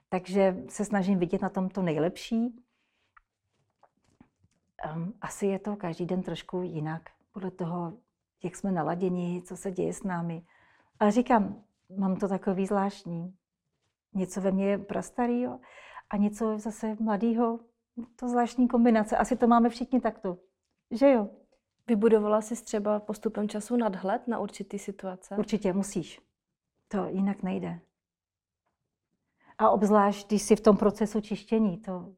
Takže se snažím vidět na tom to nejlepší. Um, asi je to každý den trošku jinak, podle toho, jak jsme naladěni, co se děje s námi. Ale říkám, mám to takový zvláštní. Něco ve mně je prastarýho a něco zase mladýho. To zvláštní kombinace. Asi to máme všichni takto. Že jo? Vybudovala jsi třeba postupem času nadhled na určitý situace? Určitě musíš. To jinak nejde. A obzvlášť, když jsi v tom procesu čištění, to,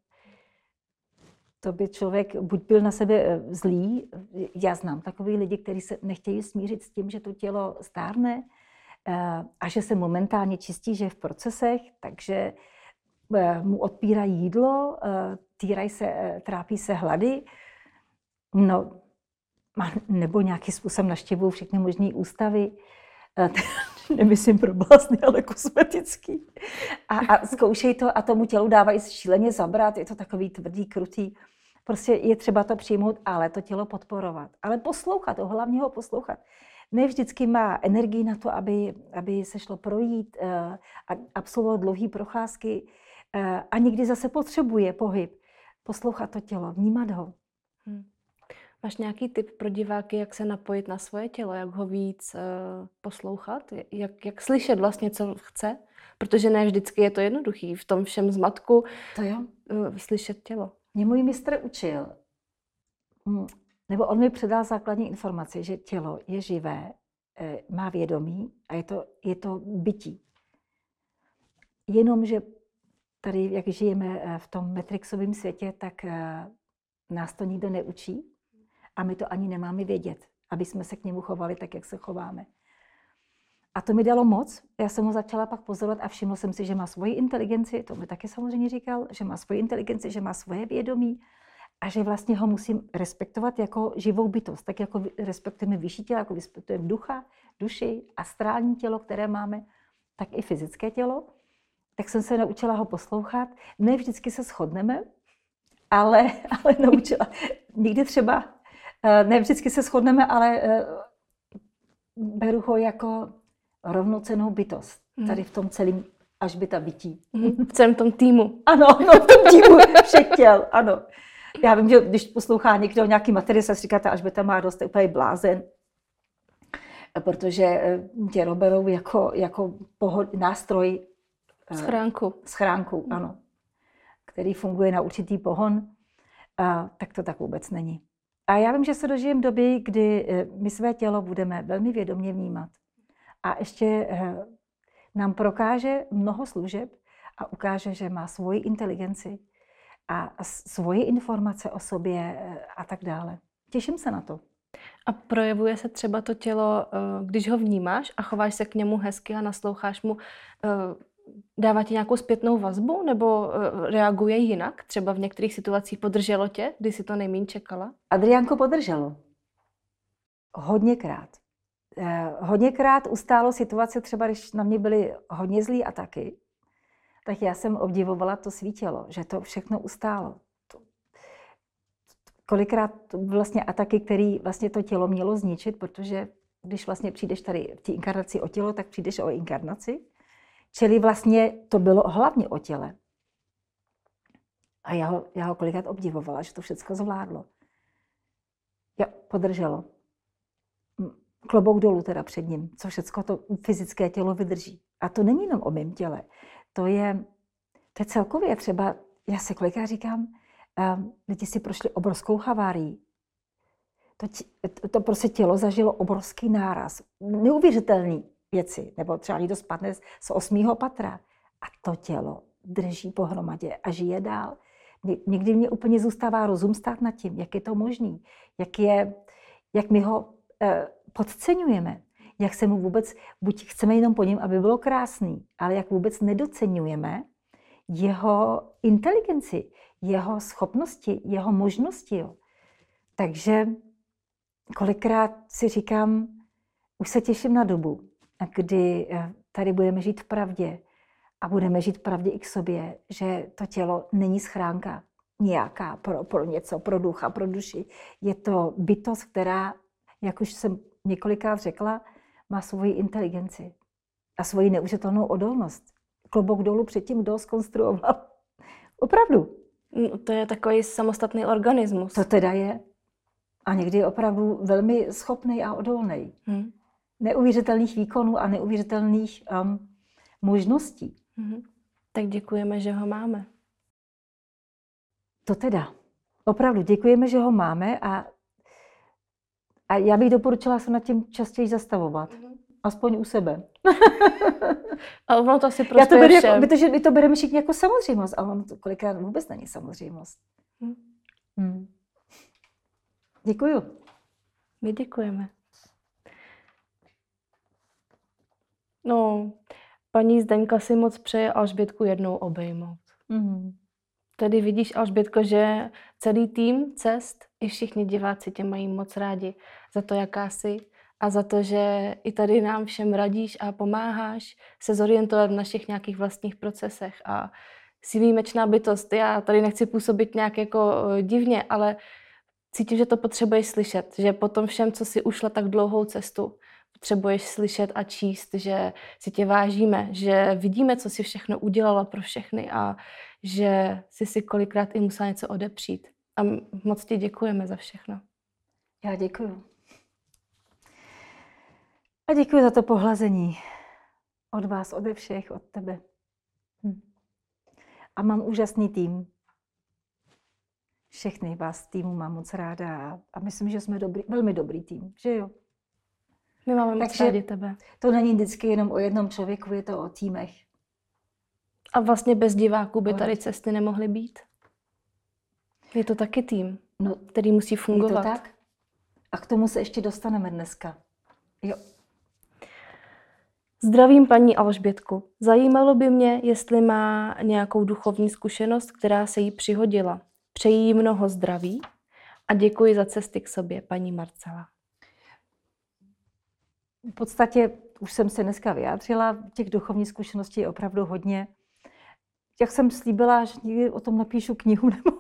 to by člověk buď byl na sebe eh, zlý, já znám takový lidi, kteří se nechtějí smířit s tím, že to tělo stárne a že se momentálně čistí, že je v procesech, takže eh, mu odpírají jídlo, týrají se, trápí se hlady, no, nebo nějakým způsobem naštěvují všechny možné ústavy. nemyslím pro blázny, ale kosmetický. A, a zkoušej to a tomu tělu dávají šíleně zabrat, je to takový tvrdý, krutý. Prostě je třeba to přijmout, ale to tělo podporovat. Ale poslouchat, hlavně ho poslouchat. Ne vždycky má energii na to, aby, aby se šlo projít uh, a absolvovat dlouhé procházky uh, a někdy zase potřebuje pohyb. Poslouchat to tělo, vnímat ho. Hmm. Máš nějaký tip pro diváky, jak se napojit na svoje tělo, jak ho víc uh, poslouchat, jak, jak slyšet vlastně, co chce? Protože ne vždycky je to jednoduchý v tom všem zmatku to jo. Uh, slyšet tělo. Mě můj mistr učil, hm, nebo on mi předal základní informaci, že tělo je živé, eh, má vědomí a je to, je to bytí. Jenomže tady, jak žijeme v tom metrixovém světě, tak nás to nikdo neučí. A my to ani nemáme vědět, aby jsme se k němu chovali tak, jak se chováme. A to mi dalo moc. Já jsem ho začala pak pozorovat a všiml jsem si, že má svoji inteligenci, to mi taky samozřejmě říkal, že má svoji inteligenci, že má svoje vědomí a že vlastně ho musím respektovat jako živou bytost. Tak jako respektujeme vyšší tělo, jako respektujeme ducha, duši, astrální tělo, které máme, tak i fyzické tělo. Tak jsem se naučila ho poslouchat. Ne vždycky se shodneme, ale, ale naučila. Někdy třeba Eh, ne vždycky se shodneme, ale eh, beru ho jako rovnocenou bytost. Hmm. Tady v tom celém až by ta bytí. Hmm. V celém tom týmu. Ano, no, v tom týmu všech těl, ano. Já vím, že když poslouchá někdo nějaký materiál, se říká, až by tam má dost úplně blázen, protože eh, tělo berou jako, jako pohod, nástroj. Schránku. Schránku, hmm. ano. Který funguje na určitý pohon. A, tak to tak vůbec není. A já vím, že se dožijem doby, kdy eh, my své tělo budeme velmi vědomě vnímat. A ještě eh, nám prokáže mnoho služeb a ukáže, že má svoji inteligenci a svoje informace o sobě eh, a tak dále. Těším se na to. A projevuje se třeba to tělo, když ho vnímáš a chováš se k němu hezky a nasloucháš mu dává ti nějakou zpětnou vazbu nebo reaguje jinak? Třeba v některých situacích podrželo tě, když si to nejméně čekala? Adriánko podrželo. Hodněkrát. Hodněkrát ustálo situace, třeba když na mě byly hodně zlý ataky, tak já jsem obdivovala to svítilo, že to všechno ustálo. To, kolikrát vlastně ataky, které vlastně to tělo mělo zničit, protože když vlastně přijdeš tady v té inkarnaci o tělo, tak přijdeš o inkarnaci. Čili vlastně to bylo hlavně o těle. A já ho, já ho kolikrát obdivovala, že to všechno zvládlo. Já podrželo. Klobouk dolů teda před ním, co všechno to fyzické tělo vydrží. A to není jenom o mém těle. To je, to je celkově třeba, já se kolikrát říkám, um, lidi si prošli obrovskou havárií. To, to, to prostě tělo zažilo obrovský náraz. Neuvěřitelný věci, nebo třeba někdo spadne z osmého patra a to tělo drží pohromadě a žije dál. Někdy mě úplně zůstává rozum stát nad tím, jak je to možný, jak, je, jak my ho eh, podceňujeme, jak se mu vůbec, buď chceme jenom po něm, aby bylo krásný, ale jak vůbec nedocenujeme jeho inteligenci, jeho schopnosti, jeho možnosti. Jo. Takže kolikrát si říkám, už se těším na dobu, kdy eh, tady budeme žít v pravdě a budeme žít v pravdě i k sobě, že to tělo není schránka, nějaká pro, pro něco, pro ducha, pro duši. Je to bytost, která, jak už jsem několikrát řekla, má svoji inteligenci a svoji neuvěřitelnou odolnost. Klobouk dolů před tím, kdo skonstruoval. Opravdu. No, to je takový samostatný organismus. To teda je. A někdy je opravdu velmi schopný a odolný. Hmm. Neuvěřitelných výkonů a neuvěřitelných um, možností. Hmm. Tak děkujeme, že ho máme. To teda. Opravdu děkujeme, že ho máme a, a já bych doporučila se nad tím častěji zastavovat. Mm-hmm. Aspoň u sebe. a ono to asi prostě Já to beru jako, protože my to bereme všichni jako samozřejmost, ale ono to kolikrát vůbec není samozřejmost. Hmm. Děkuju. My děkujeme. No, paní Zdenka si moc přeje Alžbětku jednou obejmout. Mm. Tady vidíš, Alžbětko, že celý tým cest i všichni diváci tě mají moc rádi za to, jaká jsi a za to, že i tady nám všem radíš a pomáháš se zorientovat v našich nějakých vlastních procesech a jsi výjimečná bytost. Já tady nechci působit nějak jako divně, ale cítím, že to potřebuješ slyšet, že po tom všem, co si ušla tak dlouhou cestu, potřebuješ slyšet a číst, že si tě vážíme, že vidíme, co si všechno udělala pro všechny a že jsi si kolikrát i musela něco odepřít. A moc ti děkujeme za všechno. Já děkuju. A děkuji za to pohlazení. Od vás, ode všech, od tebe. Hm. A mám úžasný tým. Všechny vás týmu mám moc ráda a myslím, že jsme dobrý, velmi dobrý tým, že jo? My máme moc Takže rádi tebe. To není vždycky jenom o jednom člověku, je to o týmech. A vlastně bez diváků by tady cesty nemohly být? Je to taky tým, no, který musí fungovat. Je to tak? A k tomu se ještě dostaneme dneska. Jo. Zdravím paní Alžbětku. Zajímalo by mě, jestli má nějakou duchovní zkušenost, která se jí přihodila. Přeji jí mnoho zdraví a děkuji za cesty k sobě, paní Marcela. V podstatě už jsem se dneska vyjádřila, těch duchovních zkušeností je opravdu hodně. Jak jsem slíbila, že někdy o tom napíšu knihu, nebo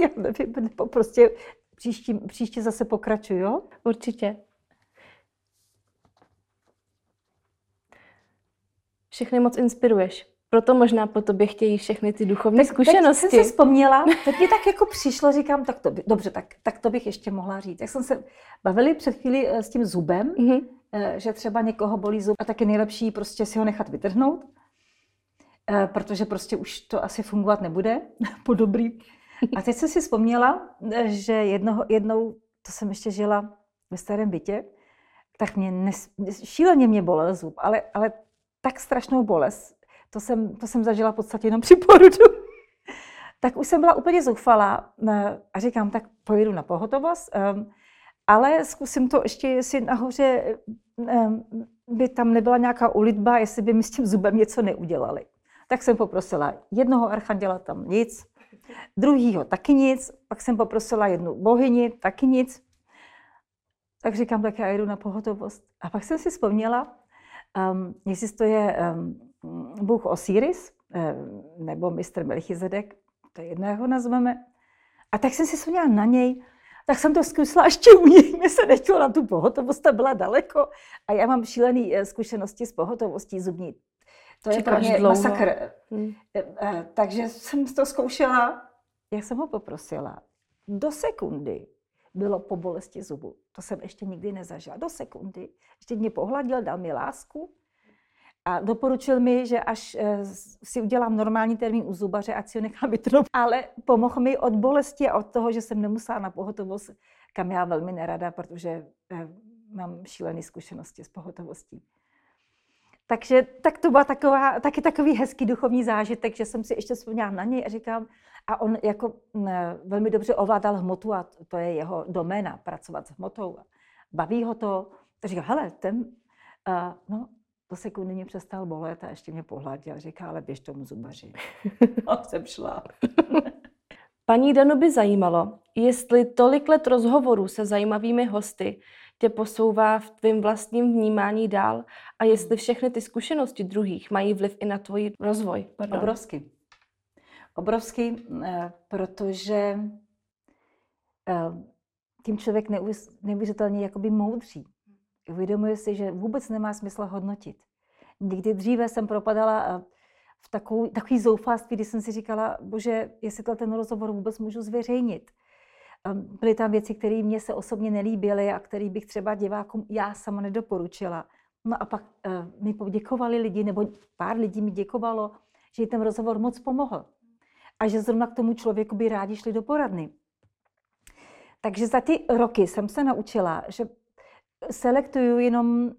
já nevím, nebo prostě příští, příště zase pokračuju, jo? Určitě. Všechny moc inspiruješ. Proto možná po tobě chtějí všechny ty duchovní tak, zkušenosti. Tak jsem si vzpomněla, teď mi tak jako přišlo, říkám, tak to by, dobře, tak, tak to bych ještě mohla říct. Jak jsem se bavili před chvíli eh, s tím zubem, mm-hmm. že třeba někoho bolí zub a tak je nejlepší prostě si ho nechat vytrhnout, eh, protože prostě už to asi fungovat nebude po dobrý. A teď jsem si vzpomněla, že jednoho, jednou, to jsem ještě žila ve starém bytě, tak mě nes, šíleně mě bolel zub, ale, ale tak strašnou bolest. To jsem, to jsem zažila v podstatě jenom při porodu. tak už jsem byla úplně zoufalá a říkám, tak pojedu na pohotovost, um, ale zkusím to ještě, jestli nahoře um, by tam nebyla nějaká ulitba, jestli by mi s tím zubem něco neudělali. Tak jsem poprosila jednoho archanděla, tam nic, druhýho taky nic, pak jsem poprosila jednu bohyni, taky nic. Tak říkám, tak já jedu na pohotovost. A pak jsem si vzpomněla, Um, existuje um, Bůh Osiris, um, nebo mistr Melchizedek, to je jedno, jak ho nazveme. A tak jsem si vzpomněla na něj, tak jsem to zkusila ještě u něj, mě se nechtělo na tu pohotovost, ta byla daleko. A já mám šílené eh, zkušenosti s pohotovostí zubní. To je pro mě dlouho. masakr. Hmm. Takže jsem to zkoušela, jak jsem ho poprosila, do sekundy bylo po bolesti zubu. To jsem ještě nikdy nezažila. Do sekundy. Ještě mě pohladil, dal mi lásku a doporučil mi, že až eh, si udělám normální termín u zubaře, ať si ho nechám vytrhnout. Ale pomohl mi od bolesti a od toho, že jsem nemusela na pohotovost, kam já velmi nerada, protože eh, mám šílené zkušenosti s pohotovostí. Takže tak to byla taková, taky takový hezký duchovní zážitek, že jsem si ještě vzpomněla na něj a říkám, a on jako velmi dobře ovládal hmotu a to je jeho doména, pracovat s hmotou. Baví ho to. Tak říká, hele, ten, uh, no, do sekundy mě přestal bolet a ještě mě pohladil. Říká, ale běž tomu zubaři. a jsem šla. Paní Danu by zajímalo, jestli tolik let rozhovorů se zajímavými hosty tě posouvá v tvém vlastním vnímání dál a jestli všechny ty zkušenosti druhých mají vliv i na tvůj rozvoj. Pardon. Obrovský. Obrovský, eh, protože eh, tím člověk neuvěřitelně jakoby moudří. Uvědomuje si, že vůbec nemá smysl hodnotit. Někdy dříve jsem propadala eh, v takový, takový zoufalství, kdy jsem si říkala, bože, jestli ten rozhovor vůbec můžu zveřejnit. Ehm, byly tam věci, které mě se osobně nelíbily a které bych třeba divákům já sama nedoporučila. No a pak uh, mi poděkovali lidi, nebo pár lidí mi děkovalo, že ten rozhovor moc pomohl. A že zrovna k tomu člověku by rádi šli do poradny. Takže za ty roky jsem se naučila, že selektuju jenom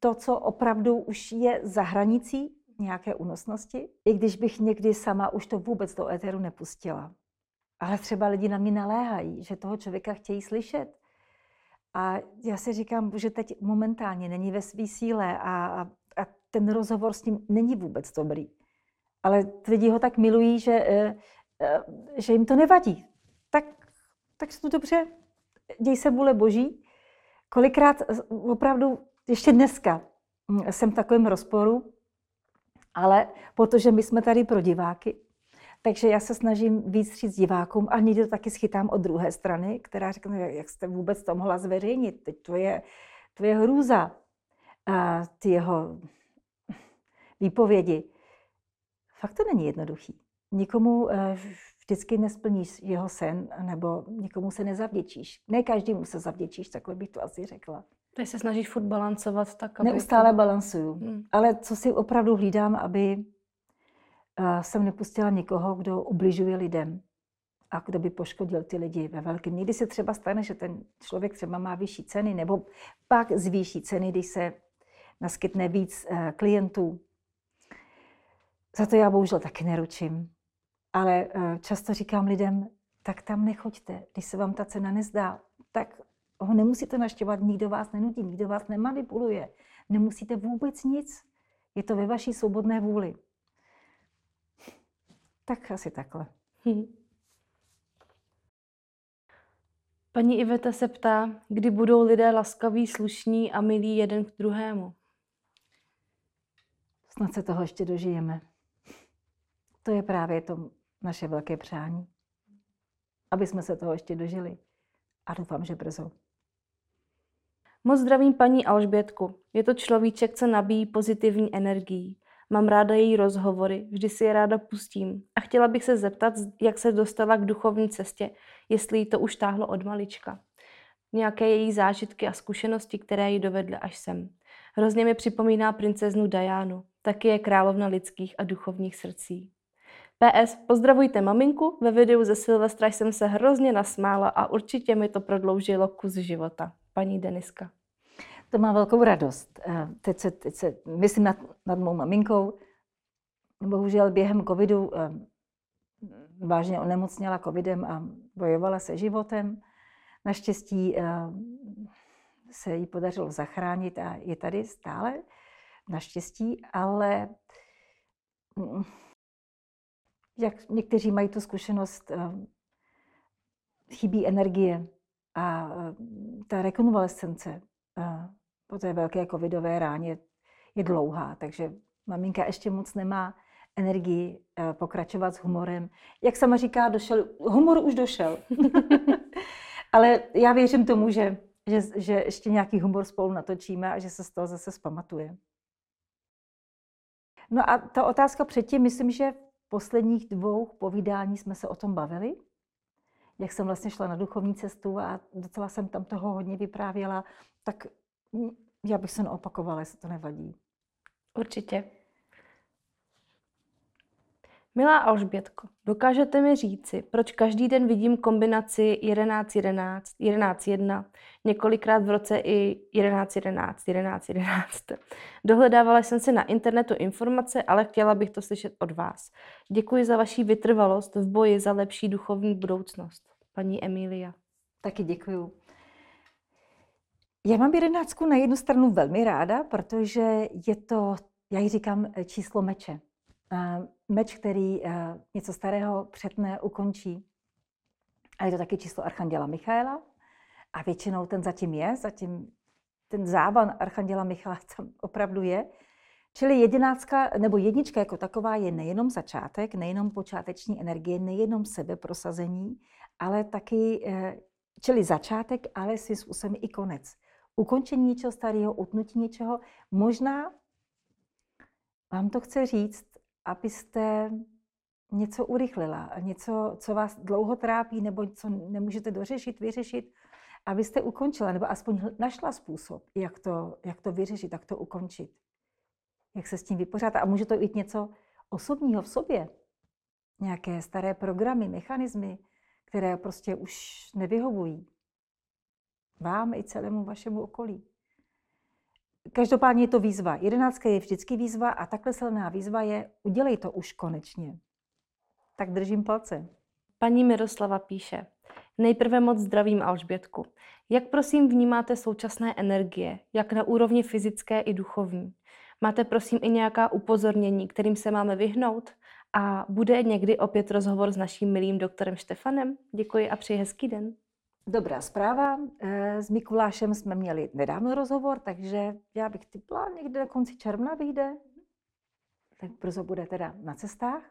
to, co opravdu už je za hranicí nějaké únosnosti, i když bych někdy sama už to vůbec do éteru nepustila. Ale třeba lidi na mě naléhají, že toho člověka chtějí slyšet. A já si říkám, že teď momentálně není ve své síle a, a ten rozhovor s ním není vůbec dobrý. Ale lidi ho tak milují, že, eh, eh, že jim to nevadí. Tak, tak to dobře, děj se vůle boží. Kolikrát opravdu ještě dneska hm, jsem v takovém rozporu, ale protože my jsme tady pro diváky, takže já se snažím víc říct divákům a někdy to taky schytám od druhé strany, která řekne, jak jste vůbec to mohla zveřejnit, teď to je, to je hrůza. A ty jeho výpovědi. Fakt to není jednoduchý. Nikomu eh, vždycky nesplníš jeho sen, nebo nikomu se nezavděčíš. Ne každému se zavděčíš, takhle bych to asi řekla. Teď se snažíš furt balancovat tak, aby... Neustále to... balancuju. Hmm. Ale co si opravdu hlídám, aby jsem nepustila nikoho, kdo ubližuje lidem a kdo by poškodil ty lidi ve velkém. Někdy se třeba stane, že ten člověk třeba má vyšší ceny, nebo pak zvýší ceny, když se naskytne víc eh, klientů. Za to já bohužel taky neručím. Ale eh, často říkám lidem, tak tam nechoďte. Když se vám ta cena nezdá, tak ho nemusíte naštěvat, nikdo vás nenutí, nikdo vás nemanipuluje. Nemusíte vůbec nic. Je to ve vaší svobodné vůli. Tak asi takhle. Hm. Paní Iveta se ptá, kdy budou lidé laskaví, slušní a milí jeden k druhému. Snad se toho ještě dožijeme. To je právě to naše velké přání. Aby jsme se toho ještě dožili. A doufám, že brzo. Moc zdravím paní Alžbětku. Je to človíček, co nabíjí pozitivní energií. Mám ráda její rozhovory, vždy si je ráda pustím. A chtěla bych se zeptat, jak se dostala k duchovní cestě, jestli jí to už táhlo od malička. Nějaké její zážitky a zkušenosti, které ji dovedly až sem. Hrozně mi připomíná princeznu Dianu, taky je královna lidských a duchovních srdcí. PS, pozdravujte maminku, ve videu ze Silvestra jsem se hrozně nasmála a určitě mi to prodloužilo kus života. Paní Deniska. To má velkou radost. Eh, teď se, teď se myslím nad, nad mou maminkou. Bohužel během covidu eh, vážně onemocněla covidem a bojovala se životem. Naštěstí eh, se jí podařilo zachránit a je tady stále, naštěstí, ale mm, jak někteří mají tu zkušenost, chybí energie a ta rekonvalescence po té velké covidové ráně je dlouhá, takže maminka ještě moc nemá energii eh, pokračovat s humorem. Jak sama říká, došel, humor už došel. Ale já věřím tomu, že, že, že ještě nějaký humor spolu natočíme a že se z toho zase zpamatuje. No a ta otázka předtím, myslím, že posledních dvou povídání jsme se o tom bavili, jak jsem vlastně šla na duchovní cestu a docela jsem tam toho hodně vyprávěla, tak já bych se neopakovala, jestli to nevadí. Určitě. Milá Alžbětko, dokážete mi říci, proč každý den vidím kombinaci 11-11, 11-1, několikrát v roce i 11-11, 11-11. Dohledávala jsem si na internetu informace, ale chtěla bych to slyšet od vás. Děkuji za vaši vytrvalost v boji za lepší duchovní budoucnost. Paní Emília. Taky děkuju. Já mám jedenáctku na jednu stranu velmi ráda, protože je to, já ji říkám, eh, číslo meče. Meč, který eh, něco starého přetne, ukončí. A je to taky číslo Archanděla Michaela. A většinou ten zatím je, zatím ten závan Archanděla Michaela tam opravdu je. Čili jedináctka, nebo jednička jako taková je nejenom začátek, nejenom počáteční energie, nejenom sebeprosazení, ale taky, eh, čili začátek, ale si způsobem i konec. Ukončení něčeho starého, utnutí něčeho. Možná vám to chce říct, abyste něco urychlila, něco, co vás dlouho trápí, nebo co nemůžete dořešit, vyřešit, abyste ukončila, nebo aspoň našla způsob, jak to, jak to vyřešit, jak to ukončit. Jak se s tím vypořádat. A může to být něco osobního v sobě. Nějaké staré programy, mechanismy, které prostě už nevyhovují. Vám i celému vašemu okolí. Každopádně je to výzva. Jedenáctka je vždycky výzva a takhle silná výzva je udělej to už konečně. Tak držím palce. Paní Miroslava píše, nejprve moc zdravím Alžbětku. Jak prosím vnímáte současné energie, jak na úrovni fyzické i duchovní? Máte prosím i nějaká upozornění, kterým se máme vyhnout? A bude někdy opět rozhovor s naším milým doktorem Štefanem? Děkuji a přeji hezký den. Dobrá zpráva. Eh, s Mikulášem jsme měli nedávno rozhovor, takže já bych typla někde na konci června vyjde. Tak brzo bude teda na cestách.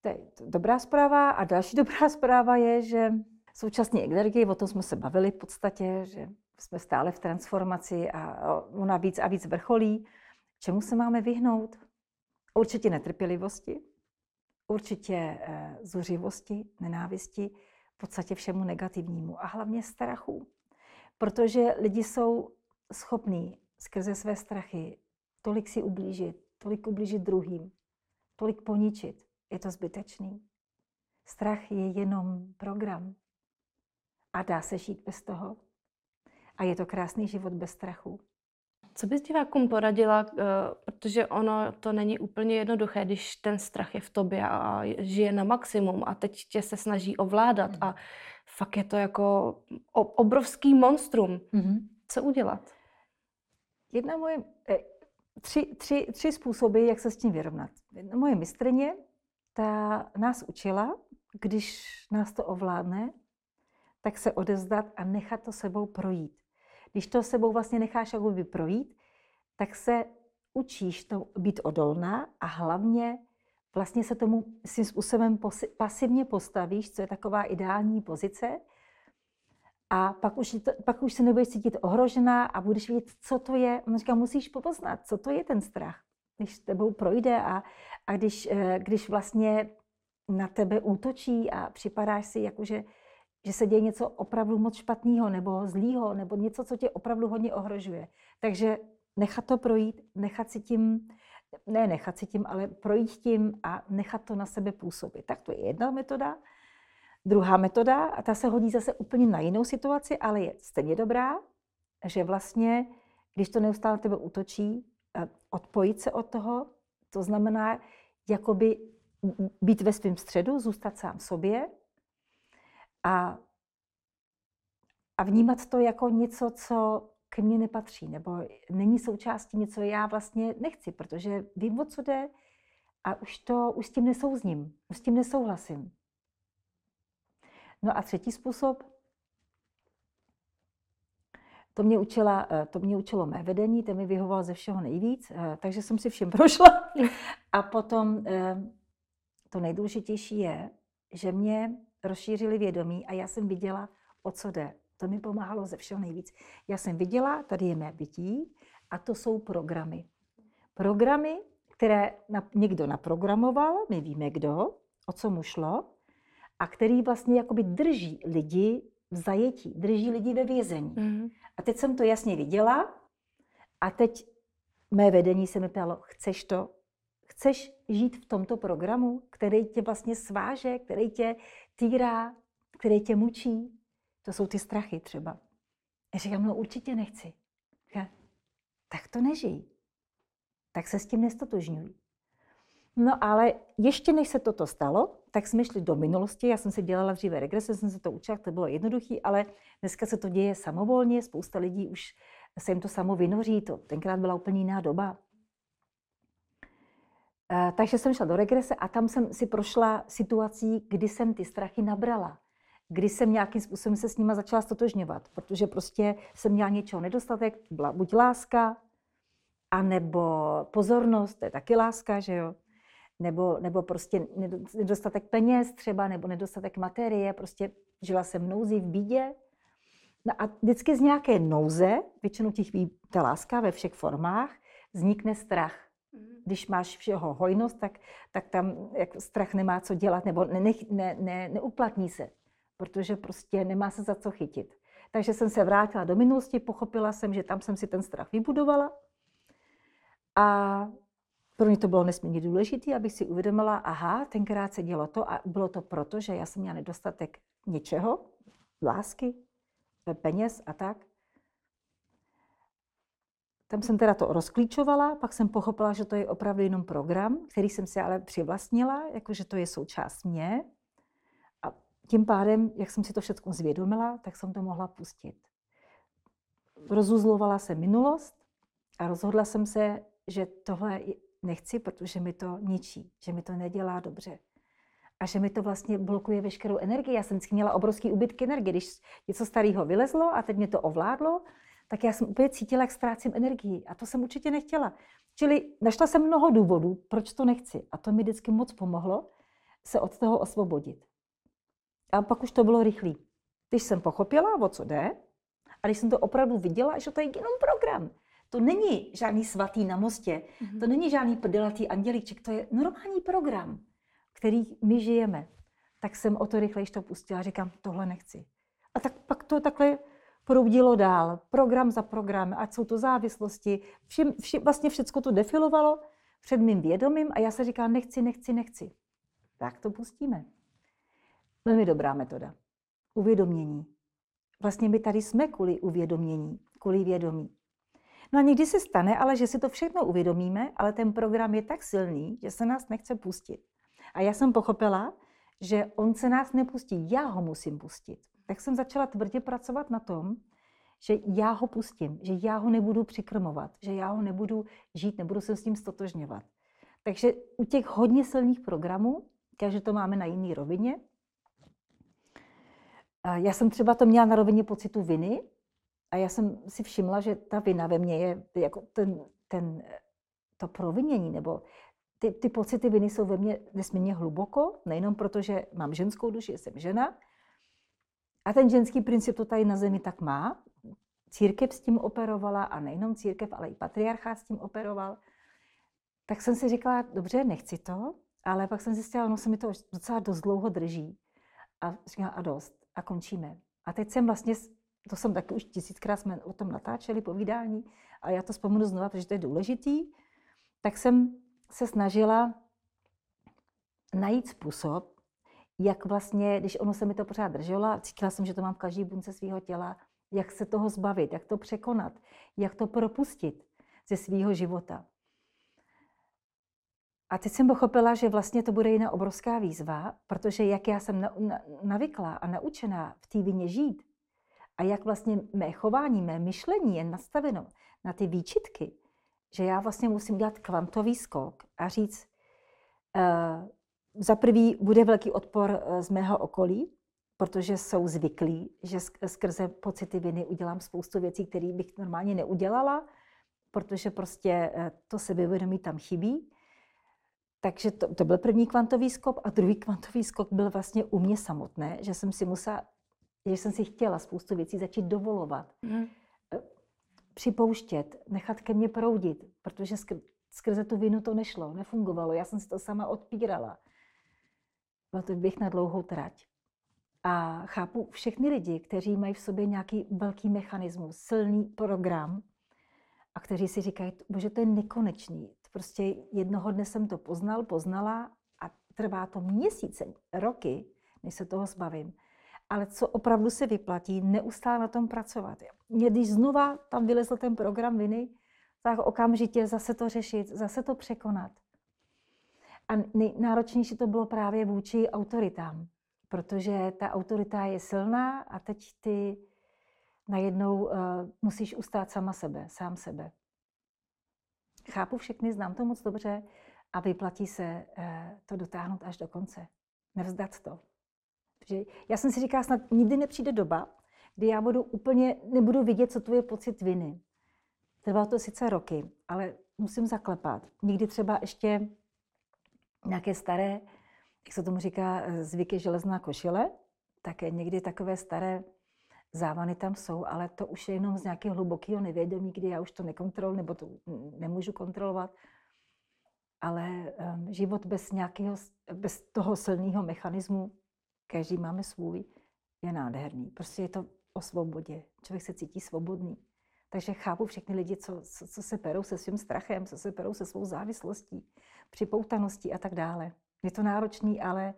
To je dobrá zpráva. A další dobrá zpráva je, že současně energie, o tom jsme se bavili v podstatě, že jsme stále v transformaci a ona víc a víc vrcholí. Čemu se máme vyhnout? Určitě netrpělivosti, určitě eh, zuřivosti, nenávisti, v podstatě všemu negativnímu a hlavně strachu. Protože lidi jsou schopní skrze své strachy tolik si ublížit, tolik ublížit druhým, tolik poničit. Je to zbytečný. Strach je jenom program. A dá se žít bez toho. A je to krásný život bez strachu. Co bys divákům poradila, eh, protože ono to není úplně jednoduché, když ten strach je v tobě a žije na maximum a teď tě se snaží ovládat mm. a fakt je to jako obrovský monstrum. Mm-hmm. Co udělat? Jedna moje, eh, tři, tři, tři způsoby, jak se s tím vyrovnat. Jedna moje mistrně, ta nás učila, když nás to ovládne, tak se odezdat a nechat to sebou projít. Když to sebou vlastně necháš jakoby projít, tak se učíš to být odolná a hlavně vlastně se tomu svým způsobem pasivně postavíš, co je taková ideální pozice. A pak už, to, pak už se nebudeš cítit ohrožená a budeš vědět, co to je. On říká, musíš poznat, co to je ten strach. Když tebou projde a, a když, eh, když vlastně na tebe útočí a připadáš si, jakože že se děje něco opravdu moc špatného nebo zlýho, nebo něco, co tě opravdu hodně ohrožuje. Takže nechat to projít, nechat si tím, ne nechat si tím, ale projít tím a nechat to na sebe působit. Tak to je jedna metoda. Druhá metoda, a ta se hodí zase úplně na jinou situaci, ale je stejně dobrá, že vlastně, když to neustále tebe útočí, eh, odpojit se od toho, to znamená jakoby být ve svém středu, zůstat sám sobě, a, a vnímat to jako něco, co ke mně nepatří, nebo není součástí něco, já vlastně nechci, protože vím, o co jde a už, to, už s tím nesouzním, už s tím nesouhlasím. No a třetí způsob, to mě, učila, eh, to mě učilo mé vedení, to mi vyhovoval ze všeho nejvíc, eh, takže jsem si všem prošla. A potom eh, to nejdůležitější je, že mě rozšířili vědomí a já jsem viděla, o co jde. To mi pomáhalo ze všeho nejvíc. Já jsem viděla, tady je mé bytí a to jsou programy. Programy, které někdo naprogramoval, my víme kdo, o co mu šlo, a který vlastně jakoby drží lidi v zajetí, drží lidi ve vězení. Mm-hmm. A teď jsem to jasně viděla a teď mé vedení se mi ptalo, chceš to? Chceš žít v tomto programu, který tě vlastně sváže, který tě týrá, který tě mučí? To jsou ty strachy třeba. Já říkám, no určitě nechci. Ja, tak to nežij. Tak se s tím nestotožňuj. No ale ještě než se toto stalo, tak jsme šli do minulosti. Já jsem si dělala dříve regrese, jsem se to učila, to bylo jednoduché, ale dneska se to děje samovolně. Spousta lidí už se jim to samo vynoří. To tenkrát byla úplně jiná doba. Eh, takže jsem šla do regrese a tam jsem si prošla situací, kdy jsem ty strachy nabrala. Kdy jsem nějakým způsobem se s nima začala stotožňovat, protože prostě jsem měla něčeho nedostatek, byla buď láska, A nebo pozornost, to je taky láska, že jo? Nebo, nebo prostě nedostatek peněz třeba, nebo nedostatek materie, prostě žila jsem nouzi v bídě. No a vždycky z nějaké nouze, většinou těch ta láska ve všech formách, vznikne strach. Mhm. Když máš všeho hojnost, tak, tak tam jak strach nemá co dělat, nebo ne, ne, ne, neuplatní se, protože prostě nemá se za co chytit. Takže jsem se vrátila do minulosti, pochopila jsem, že tam jsem si ten strach vybudovala. A pro mě to bylo nesmírně důležité, abych si uvědomila, aha, tenkrát se dělo to a bylo to proto, že já jsem měla nedostatek něčeho, lásky, peněz a tak. Tam jsem teda to rozklíčovala, pak jsem pochopila, že to je opravdu jenom program, který jsem si ale přivlastnila, jakože to je součást mě. A tím pádem, jak jsem si to všechno zvědomila, tak jsem to mohla pustit. Rozuzlovala se minulost a rozhodla jsem se, že tohle nechci, protože mi to ničí, že mi to nedělá dobře. A že mi to vlastně blokuje veškerou energii. Já jsem vždycky měla obrovský úbytky energie. Když něco starého vylezlo a teď mě to ovládlo, tak já jsem úplně cítila, jak ztrácím energii. A to jsem určitě nechtěla. Čili našla jsem mnoho důvodů, proč to nechci. A to mi vždycky moc pomohlo se od toho osvobodit. A pak už to bylo rychlé. Když jsem pochopila, o co jde, a když jsem to opravdu viděla, že to je jenom program, to není žádný svatý na mostě, mm-hmm. to není žádný prdelatý andělíček, to je normální program, který my žijeme. Tak jsem o to rychleji to pustila a říkám, tohle nechci. A tak pak to takhle proudilo dál, program za program, ať jsou to závislosti, všim, všim, vlastně všechno to defilovalo před mým vědomím a já se říkám, nechci, nechci, nechci. Tak to pustíme. Velmi dobrá metoda. Uvědomění. Vlastně my tady jsme kvůli uvědomění, kvůli vědomí. No a někdy se stane, ale že si to všechno uvědomíme, ale ten program je tak silný, že se nás nechce pustit. A já jsem pochopila, že on se nás nepustí, já ho musím pustit. Tak jsem začala tvrdě pracovat na tom, že já ho pustím, že já ho nebudu přikrmovat, že já ho nebudu žít, nebudu se s ním stotožňovat. Takže u těch hodně silných programů, každý to máme na jiný rovině, já jsem třeba to měla na rovině pocitu viny, a já jsem si všimla, že ta vina ve mně je jako ten, ten, to provinění, nebo ty, ty pocity viny jsou ve mně nesmírně hluboko, nejenom proto, že mám ženskou duši, jsem žena, a ten ženský princip to tady na zemi tak má. Církev s tím operovala a nejenom církev, ale i patriarchát s tím operoval. Tak jsem si říkala, dobře, nechci to, ale pak jsem zjistila, ono se mi to docela dost dlouho drží. A říkala, a dost, a končíme. A teď jsem vlastně to jsem taky už tisíckrát jsme o tom natáčeli povídání, a já to vzpomenu znova, protože to je důležitý, tak jsem se snažila najít způsob, jak vlastně, když ono se mi to pořád drželo, cítila jsem, že to mám v každý bunce svého těla, jak se toho zbavit, jak to překonat, jak to propustit ze svého života. A teď jsem pochopila, že vlastně to bude jiná obrovská výzva, protože jak já jsem navykla a naučená v té vině žít, a jak vlastně mé chování, mé myšlení je nastaveno na ty výčitky, že já vlastně musím dělat kvantový skok a říct, uh, za prvý bude velký odpor eh, z mého okolí, protože jsou zvyklí, že skrze pocity viny udělám spoustu věcí, které bych normálně neudělala, protože prostě eh, to sebevědomí tam chybí. Takže to, to byl první kvantový skok a druhý kvantový skok byl vlastně u mě samotné, že jsem si musela že jsem si chtěla spoustu věcí začít dovolovat, mm. připouštět, nechat ke mně proudit, protože skrze tu vinu to nešlo, nefungovalo. Já jsem si to sama odpírala. Byl to běh na dlouhou trať. A chápu všechny lidi, kteří mají v sobě nějaký velký mechanismus, silný program a kteří si říkají, bože, to je nekonečný. Prostě jednoho dne jsem to poznal, poznala a trvá to měsíce, roky, než se toho zbavím ale co opravdu se vyplatí, neustále na tom pracovat. Mě, když znova tam vylezl ten program viny, tak okamžitě zase to řešit, zase to překonat. A nejnáročnější to bylo právě vůči autoritám, protože ta autorita je silná a teď ty najednou uh, musíš ustát sama sebe, sám sebe. Chápu všechny, znám to moc dobře a vyplatí se uh, to dotáhnout až do konce. Nevzdat to. Protože já jsem si říkala, snad nikdy nepřijde doba, kdy já budu úplně, nebudu vidět, co tu je pocit viny. Trvalo to sice roky, ale musím zaklepat. Někdy třeba ještě nějaké staré, jak se tomu říká, zvyky železná košile, tak někdy takové staré závany tam jsou, ale to už je jenom z nějakého hlubokého nevědomí, kdy já už to nekontroluji, nebo to nemůžu kontrolovat. Ale um, život bez nějakého, bez toho silného mechanismu, každý máme svůj, je nádherný. Prostě je to o svobodě. Člověk se cítí svobodný. Takže chápu všechny lidi, co, co, co se perou se svým strachem, co se perou se svou závislostí, připoutaností a tak dále. Je to náročný, ale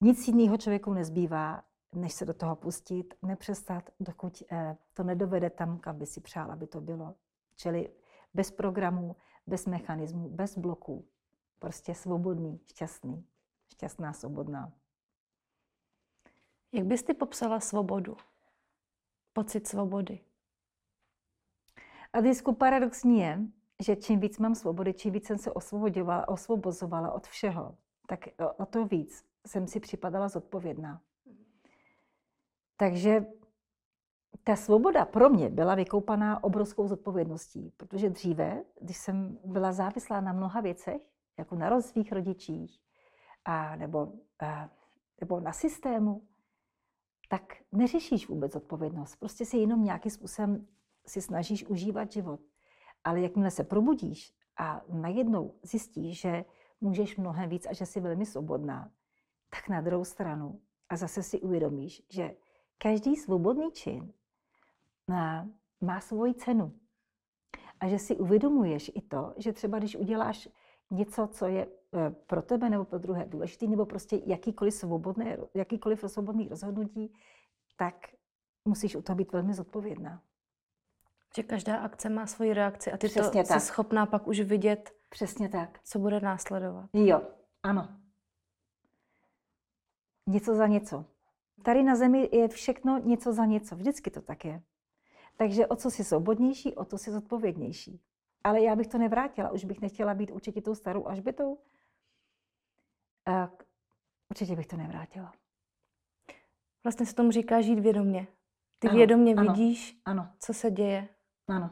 nic jiného člověku nezbývá, než se do toho pustit, nepřestat, dokud eh, to nedovede tam, kam by si přál, aby to bylo. Čili bez programů, bez mechanismů, bez bloků. Prostě svobodný, šťastný. Šťastná, svobodná. Jak bys ty popsala svobodu? Pocit svobody? A disku paradoxní je, že čím víc mám svobody, čím víc jsem se osvobodovala, osvobozovala od všeho, tak o to víc jsem si připadala zodpovědná. Takže ta svoboda pro mě byla vykoupaná obrovskou zodpovědností, protože dříve, když jsem byla závislá na mnoha věcech, jako na svých rodičích, a nebo, a, nebo na systému, tak neřešíš vůbec odpovědnost. Prostě si jenom nějakým způsobem si snažíš užívat život. Ale jakmile se probudíš a najednou zjistíš, že můžeš mnohem víc a že jsi velmi svobodná, tak na druhou stranu a zase si uvědomíš, že každý svobodný čin má, má svoji cenu. A že si uvědomuješ i to, že třeba když uděláš něco, co je e, pro tebe nebo pro druhé důležitý, nebo prostě jakýkoliv, svobodné, jakýkoliv svobodný rozhodnutí, tak musíš u toho být velmi zodpovědná. Že každá akce má svoji reakci a ty Přesně to tak. jsi schopná pak už vidět, Přesně tak. co bude následovat. Jo, ano. Něco za něco. Tady na zemi je všechno něco za něco. Vždycky to tak je. Takže o co si svobodnější, o to si zodpovědnější. Ale já bych to nevrátila. Už bych nechtěla být určitě tou starou Ažbetou. A určitě bych to nevrátila. Vlastně se tomu říká žít vědomě. Ty ano, vědomě ano, vidíš, ano. co se děje. Ano.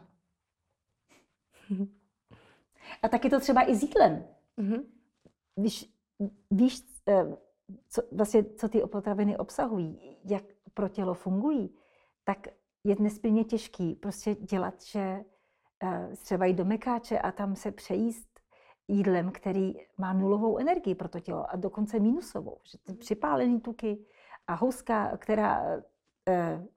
A taky to třeba i s jídlem. Mm-hmm. Když víš, eh, co, vlastně, co ty potraviny obsahují, jak pro tělo fungují, tak je nesmírně těžký prostě dělat, že uh, třeba jít do mekáče a tam se přejíst jídlem, který má nulovou energii pro to tělo a dokonce minusovou. Že ty připálený tuky a houska, která uh,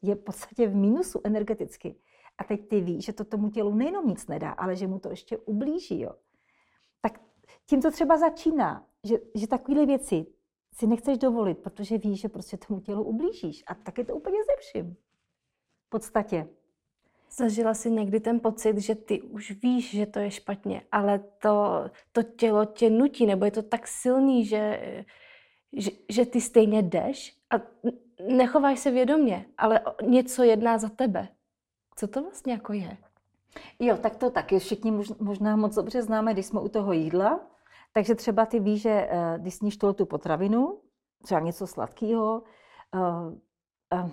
je v podstatě v minusu energeticky. A teď ty víš, že to tomu tělu nejenom nic nedá, ale že mu to ještě ublíží. Jo. Tak tím to třeba začíná, že, že takovéhle věci si nechceš dovolit, protože víš, že prostě tomu tělu ublížíš. A tak je to úplně ze vším. V podstatě. Zažila jsi někdy ten pocit, že ty už víš, že to je špatně, ale to, to tělo tě nutí, nebo je to tak silný, že, že, že ty stejně jdeš a nechováš se vědomě, ale něco jedná za tebe. Co to vlastně jako je? Jo, tak to taky všichni možná moc dobře známe, když jsme u toho jídla, takže třeba ty víš, že eh, když sníš tu potravinu, třeba něco sladkého, eh, eh,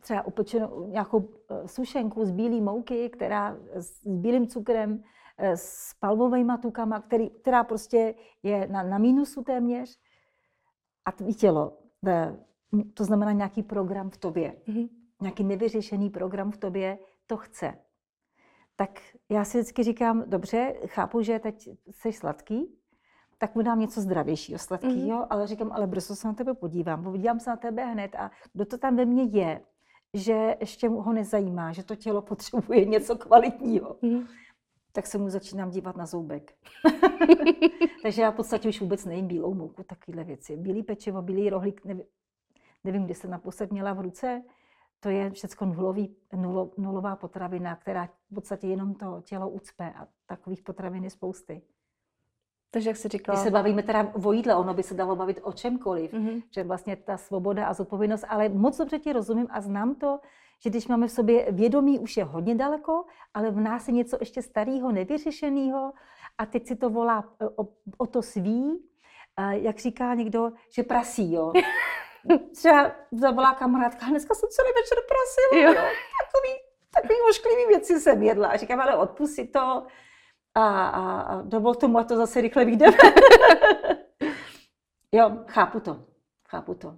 třeba upečenou nějakou sušenku z bílé mouky, která s bílým cukrem, s palmovými tukama, který, která prostě je na, na mínusu téměř. A tvý tělo, to znamená nějaký program v tobě, mm-hmm. nějaký nevyřešený program v tobě, to chce. Tak já si vždycky říkám, dobře, chápu, že teď jsi sladký, tak mu dám něco zdravějšího, sladkého, mm-hmm. ale říkám, ale brzo se na tebe podívám, podívám se na tebe hned a kdo to tam ve mně je, že ještě ho nezajímá, že to tělo potřebuje něco kvalitního. Mm-hmm. Tak se mu začínám dívat na zoubek. Takže já v podstatě už vůbec nejím bílou mouku, takovéhle věci. Bílý pečivo, bílý rohlík, nevím, nevím, kdy jsem naposled měla v ruce, to je všechno nulový, nulo, nulová potravina, která v podstatě jenom to tělo ucpe a takových potravin je spousty. Takže jak jsi říkala... Když se bavíme teda o jídle, ono by se dalo bavit o čemkoliv, mm-hmm. že vlastně ta svoboda a zodpovědnost, ale moc dobře ti rozumím a znám to, že když máme v sobě vědomí, už je hodně daleko, ale v nás je něco ještě starého, nevyřešeného a teď si to volá e, o, o to svý, jak říká někdo, že prasí, jo. Třeba zavolá kamarádka, dneska jsem celý večer prasila, jo. jo. Takový, takový ošklivý věci jsem jedla. A říkám, ale odpustit to, a, a, a dovol tomu, a to zase rychle vyjdeme. jo, chápu to. Chápu to.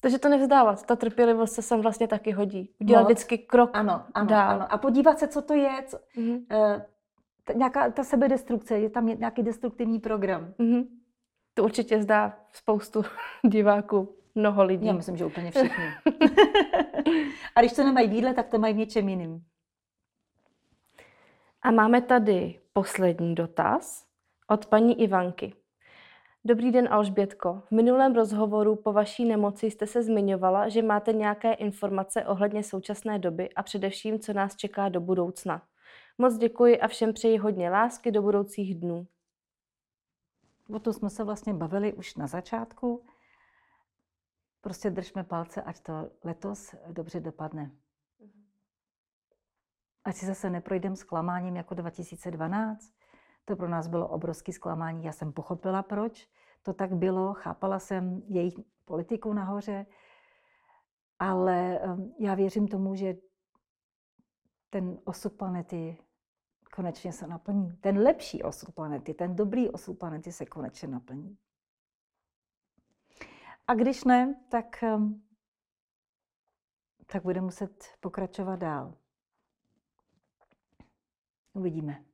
Takže to nevzdávat, ta trpělivost se sem vlastně taky hodí. Udělat Moc. vždycky krok Ano, ano, dál. ano. A podívat se, co to je, co, Mhm. eh, ta, nějaká ta sebedestrukce, je tam nějaký destruktivní program. Mhm. To určitě zdá spoustu diváků, mnoho lidí. Já myslím, že úplně všichni. a když to nemají v jídle, tak to mají v něčem jiným. A máme tady poslední dotaz od paní Ivanky. Dobrý den, Alžbětko. V minulém rozhovoru po vaší nemoci jste se zmiňovala, že máte nějaké informace ohledně současné doby a především, co nás čeká do budoucna. Moc děkuji a všem přeji hodně lásky do budoucích dnů. O tom jsme se vlastně bavili už na začátku. Prostě držme palce, ať to letos dobře dopadne. Ať si zase neprojdem zklamáním jako 2012. To pro nás bylo obrovské zklamání. Já jsem pochopila, proč to tak bylo. Chápala jsem jejich politiku nahoře. Ale um, já věřím tomu, že ten osud planety konečně se naplní. Ten lepší osud planety, ten dobrý osud planety se konečně naplní. A když ne, tak, um, tak bude muset pokračovat dál. Uvidíme.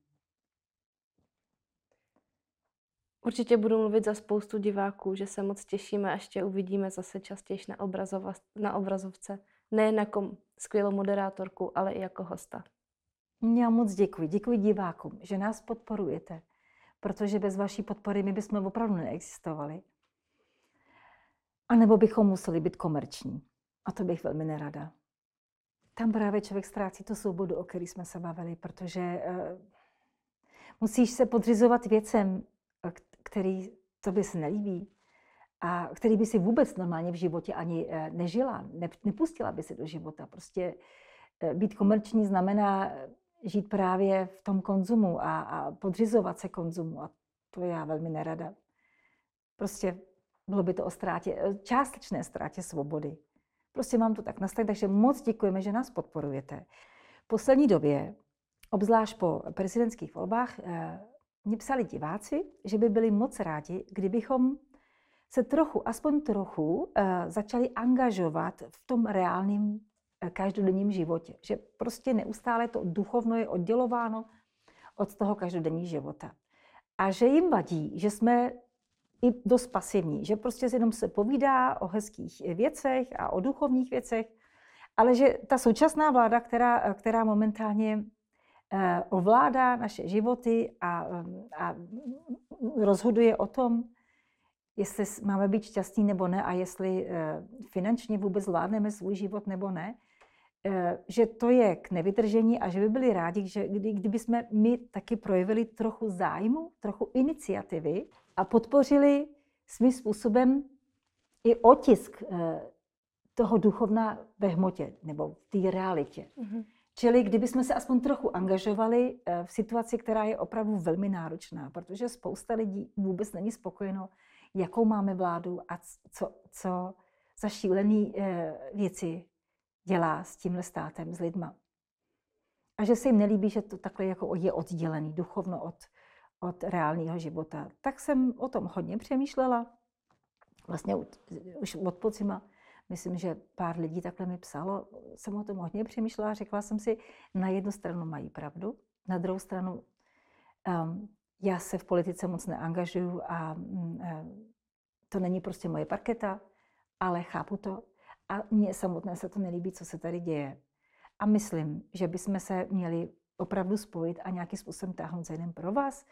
Určitě budu mluvit za spoustu diváků, že se moc těšíme, až tě uvidíme zase častěji na, obrazova, na obrazovce. Nejen jako skvělou moderátorku, ale i jako hosta. Já moc děkuji. Děkuji divákům, že nás podporujete, protože bez vaší podpory my bychom opravdu neexistovali. A nebo bychom museli být komerční. A to bych velmi nerada. Tam právě člověk ztrácí tu svobodu, o které jsme se bavili, protože uh, musíš se podřizovat věcem, který to se nelíbí a který by si vůbec normálně v životě ani uh, nežila, ne, nepustila by se do života. Prostě být komerční znamená žít právě v tom konzumu a, a podřizovat se konzumu. A to já velmi nerada. Prostě bylo by to o ztrátě, částečné ztrátě svobody. Prostě mám to tak nastavit, takže moc děkujeme, že nás podporujete. V poslední době, obzvlášť po prezidentských volbách, mě psali diváci, že by byli moc rádi, kdybychom se trochu, aspoň trochu, začali angažovat v tom reálném každodenním životě. Že prostě neustále to duchovno je oddělováno od toho každodenního života. A že jim vadí, že jsme i dost pasivní, že prostě jenom se povídá o hezkých věcech a o duchovních věcech, ale že ta současná vláda, která, která momentálně ovládá naše životy a, a rozhoduje o tom, jestli máme být šťastní nebo ne a jestli finančně vůbec zvládneme svůj život nebo ne, že to je k nevydržení a že by byli rádi, že kdy, kdyby jsme my taky projevili trochu zájmu, trochu iniciativy a podpořili svým způsobem i otisk toho duchovna ve hmotě nebo v té realitě. Mm-hmm. Čili kdyby jsme se aspoň trochu angažovali v situaci, která je opravdu velmi náročná, protože spousta lidí vůbec není spokojeno, jakou máme vládu a co, co za šílené věci dělá s tímhle státem, s lidma. A že se jim nelíbí, že to takhle jako je oddělený duchovno od, od reálného života. Tak jsem o tom hodně přemýšlela. Vlastně už od podzima, myslím, že pár lidí takhle mi psalo, jsem o tom hodně přemýšlela a řekla jsem si, na jednu stranu mají pravdu, na druhou stranu um, já se v politice moc neangažuju a um, to není prostě moje parketa, ale chápu to a mně samotné se to nelíbí, co se tady děje. A myslím, že bychom se měli opravdu spojit a nějakým způsobem táhnout za jeden pro vás.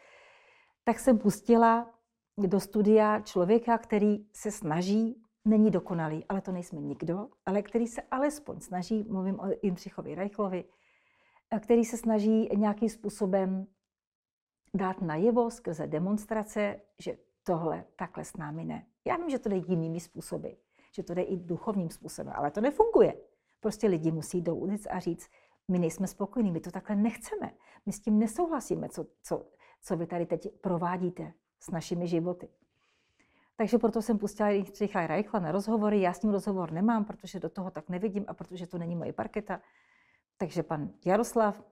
Tak jsem pustila do studia člověka, který se snaží, není dokonalý, ale to nejsme nikdo, ale který se alespoň snaží, mluvím o Jindřichovi Reichlovi, který se snaží nějakým způsobem dát najevo skrze demonstrace, že tohle takhle s námi ne. Já vím, že to jde jinými způsoby že to jde i duchovním způsobem, ale to nefunguje. Prostě lidi musí do ulic a říct, my nejsme spokojení, my to takhle nechceme, my s tím nesouhlasíme, co, co, co vy tady teď provádíte s našimi životy. Takže proto jsem pustila Jindřicha Reichla na rozhovory. Já s ním rozhovor nemám, protože do toho tak nevidím a protože to není moje parketa. Takže pan Jaroslav,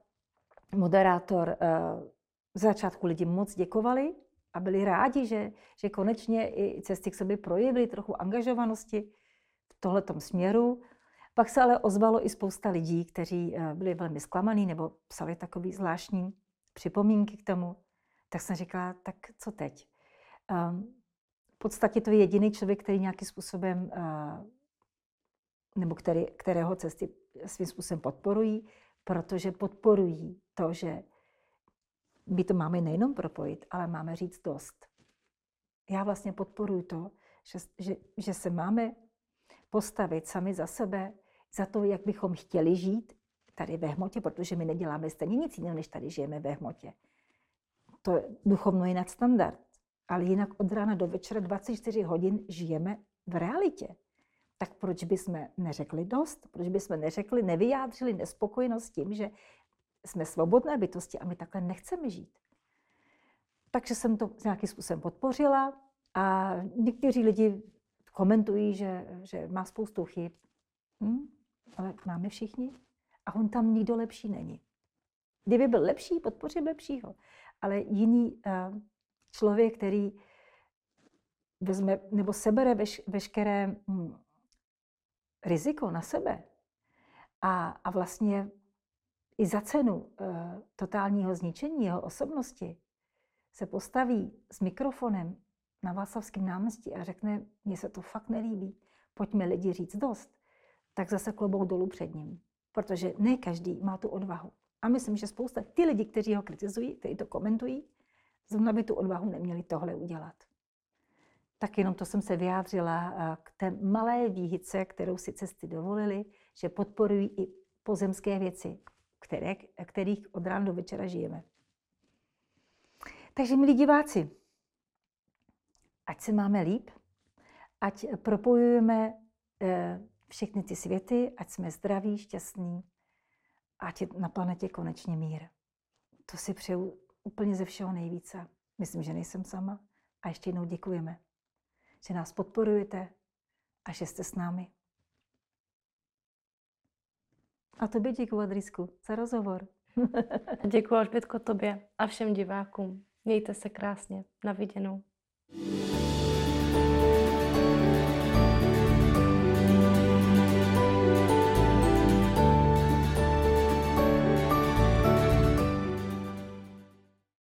moderátor, V začátku lidi moc děkovali a byli rádi, že, že konečně i cesty k sobě projevily trochu angažovanosti v tohletom směru. Pak se ale ozvalo i spousta lidí, kteří eh, byli velmi zklamaní nebo psali takový zvláštní připomínky k tomu. Tak jsem říkala, tak co teď? Um, v podstatě to je jediný člověk, který nějakým způsobem, uh, nebo který, kterého cesty svým způsobem podporují, protože podporují to, že my to máme nejenom propojit, ale máme říct dost. Já vlastně podporuji to, že, že, že se máme postavit sami za sebe, za to, jak bychom chtěli žít tady ve hmotě, protože my neděláme stejně nic jiného, než tady žijeme ve hmotě. To je duchovno je nadstandard. Ale jinak od rána do večera 24 hodin žijeme v realitě. Tak proč bychom neřekli dost? Proč bychom neřekli, nevyjádřili nespokojenost tím, že jsme svobodné bytosti a my takhle nechceme žít. Takže jsem to nějakým způsobem podpořila a někteří lidi komentují, že, že má spoustu chyb. Hm? Ale máme všichni. A on tam nikdo lepší není. Kdyby byl lepší, podpořím lepšího. Ale jiný uh, člověk, který vezme nebo sebere veš, veškeré hm, riziko na sebe a, a vlastně i za cenu uh, totálního zničení jeho osobnosti se postaví s mikrofonem na Václavském náměstí a řekne, mně se to fakt nelíbí, pojďme lidi říct dost, tak zase klobouk dolů před ním. Protože ne každý má tu odvahu. A myslím, že spousta ty lidi, kteří ho kritizují, kteří to komentují, zrovna by tu odvahu neměli tohle udělat. Tak jenom to jsem se vyjádřila eh, k té malé výhyce, kterou si cesty dovolili, že podporují i pozemské věci, které, kterých od rána do večera žijeme. Takže milí diváci, ať se máme líp, ať propojujeme eh, všechny ty světy, ať jsme zdraví, šťastní, ať je na planetě konečně mír. To si přeju úplně ze všeho nejvíce. Myslím, že nejsem sama. A ještě jednou děkujeme, že nás podporujete a že jste s námi. A tobě děkuji, Adrisku, za rozhovor. děkuji, Alžbětko, tobě a všem divákům. Mějte se krásně. Na viděnou.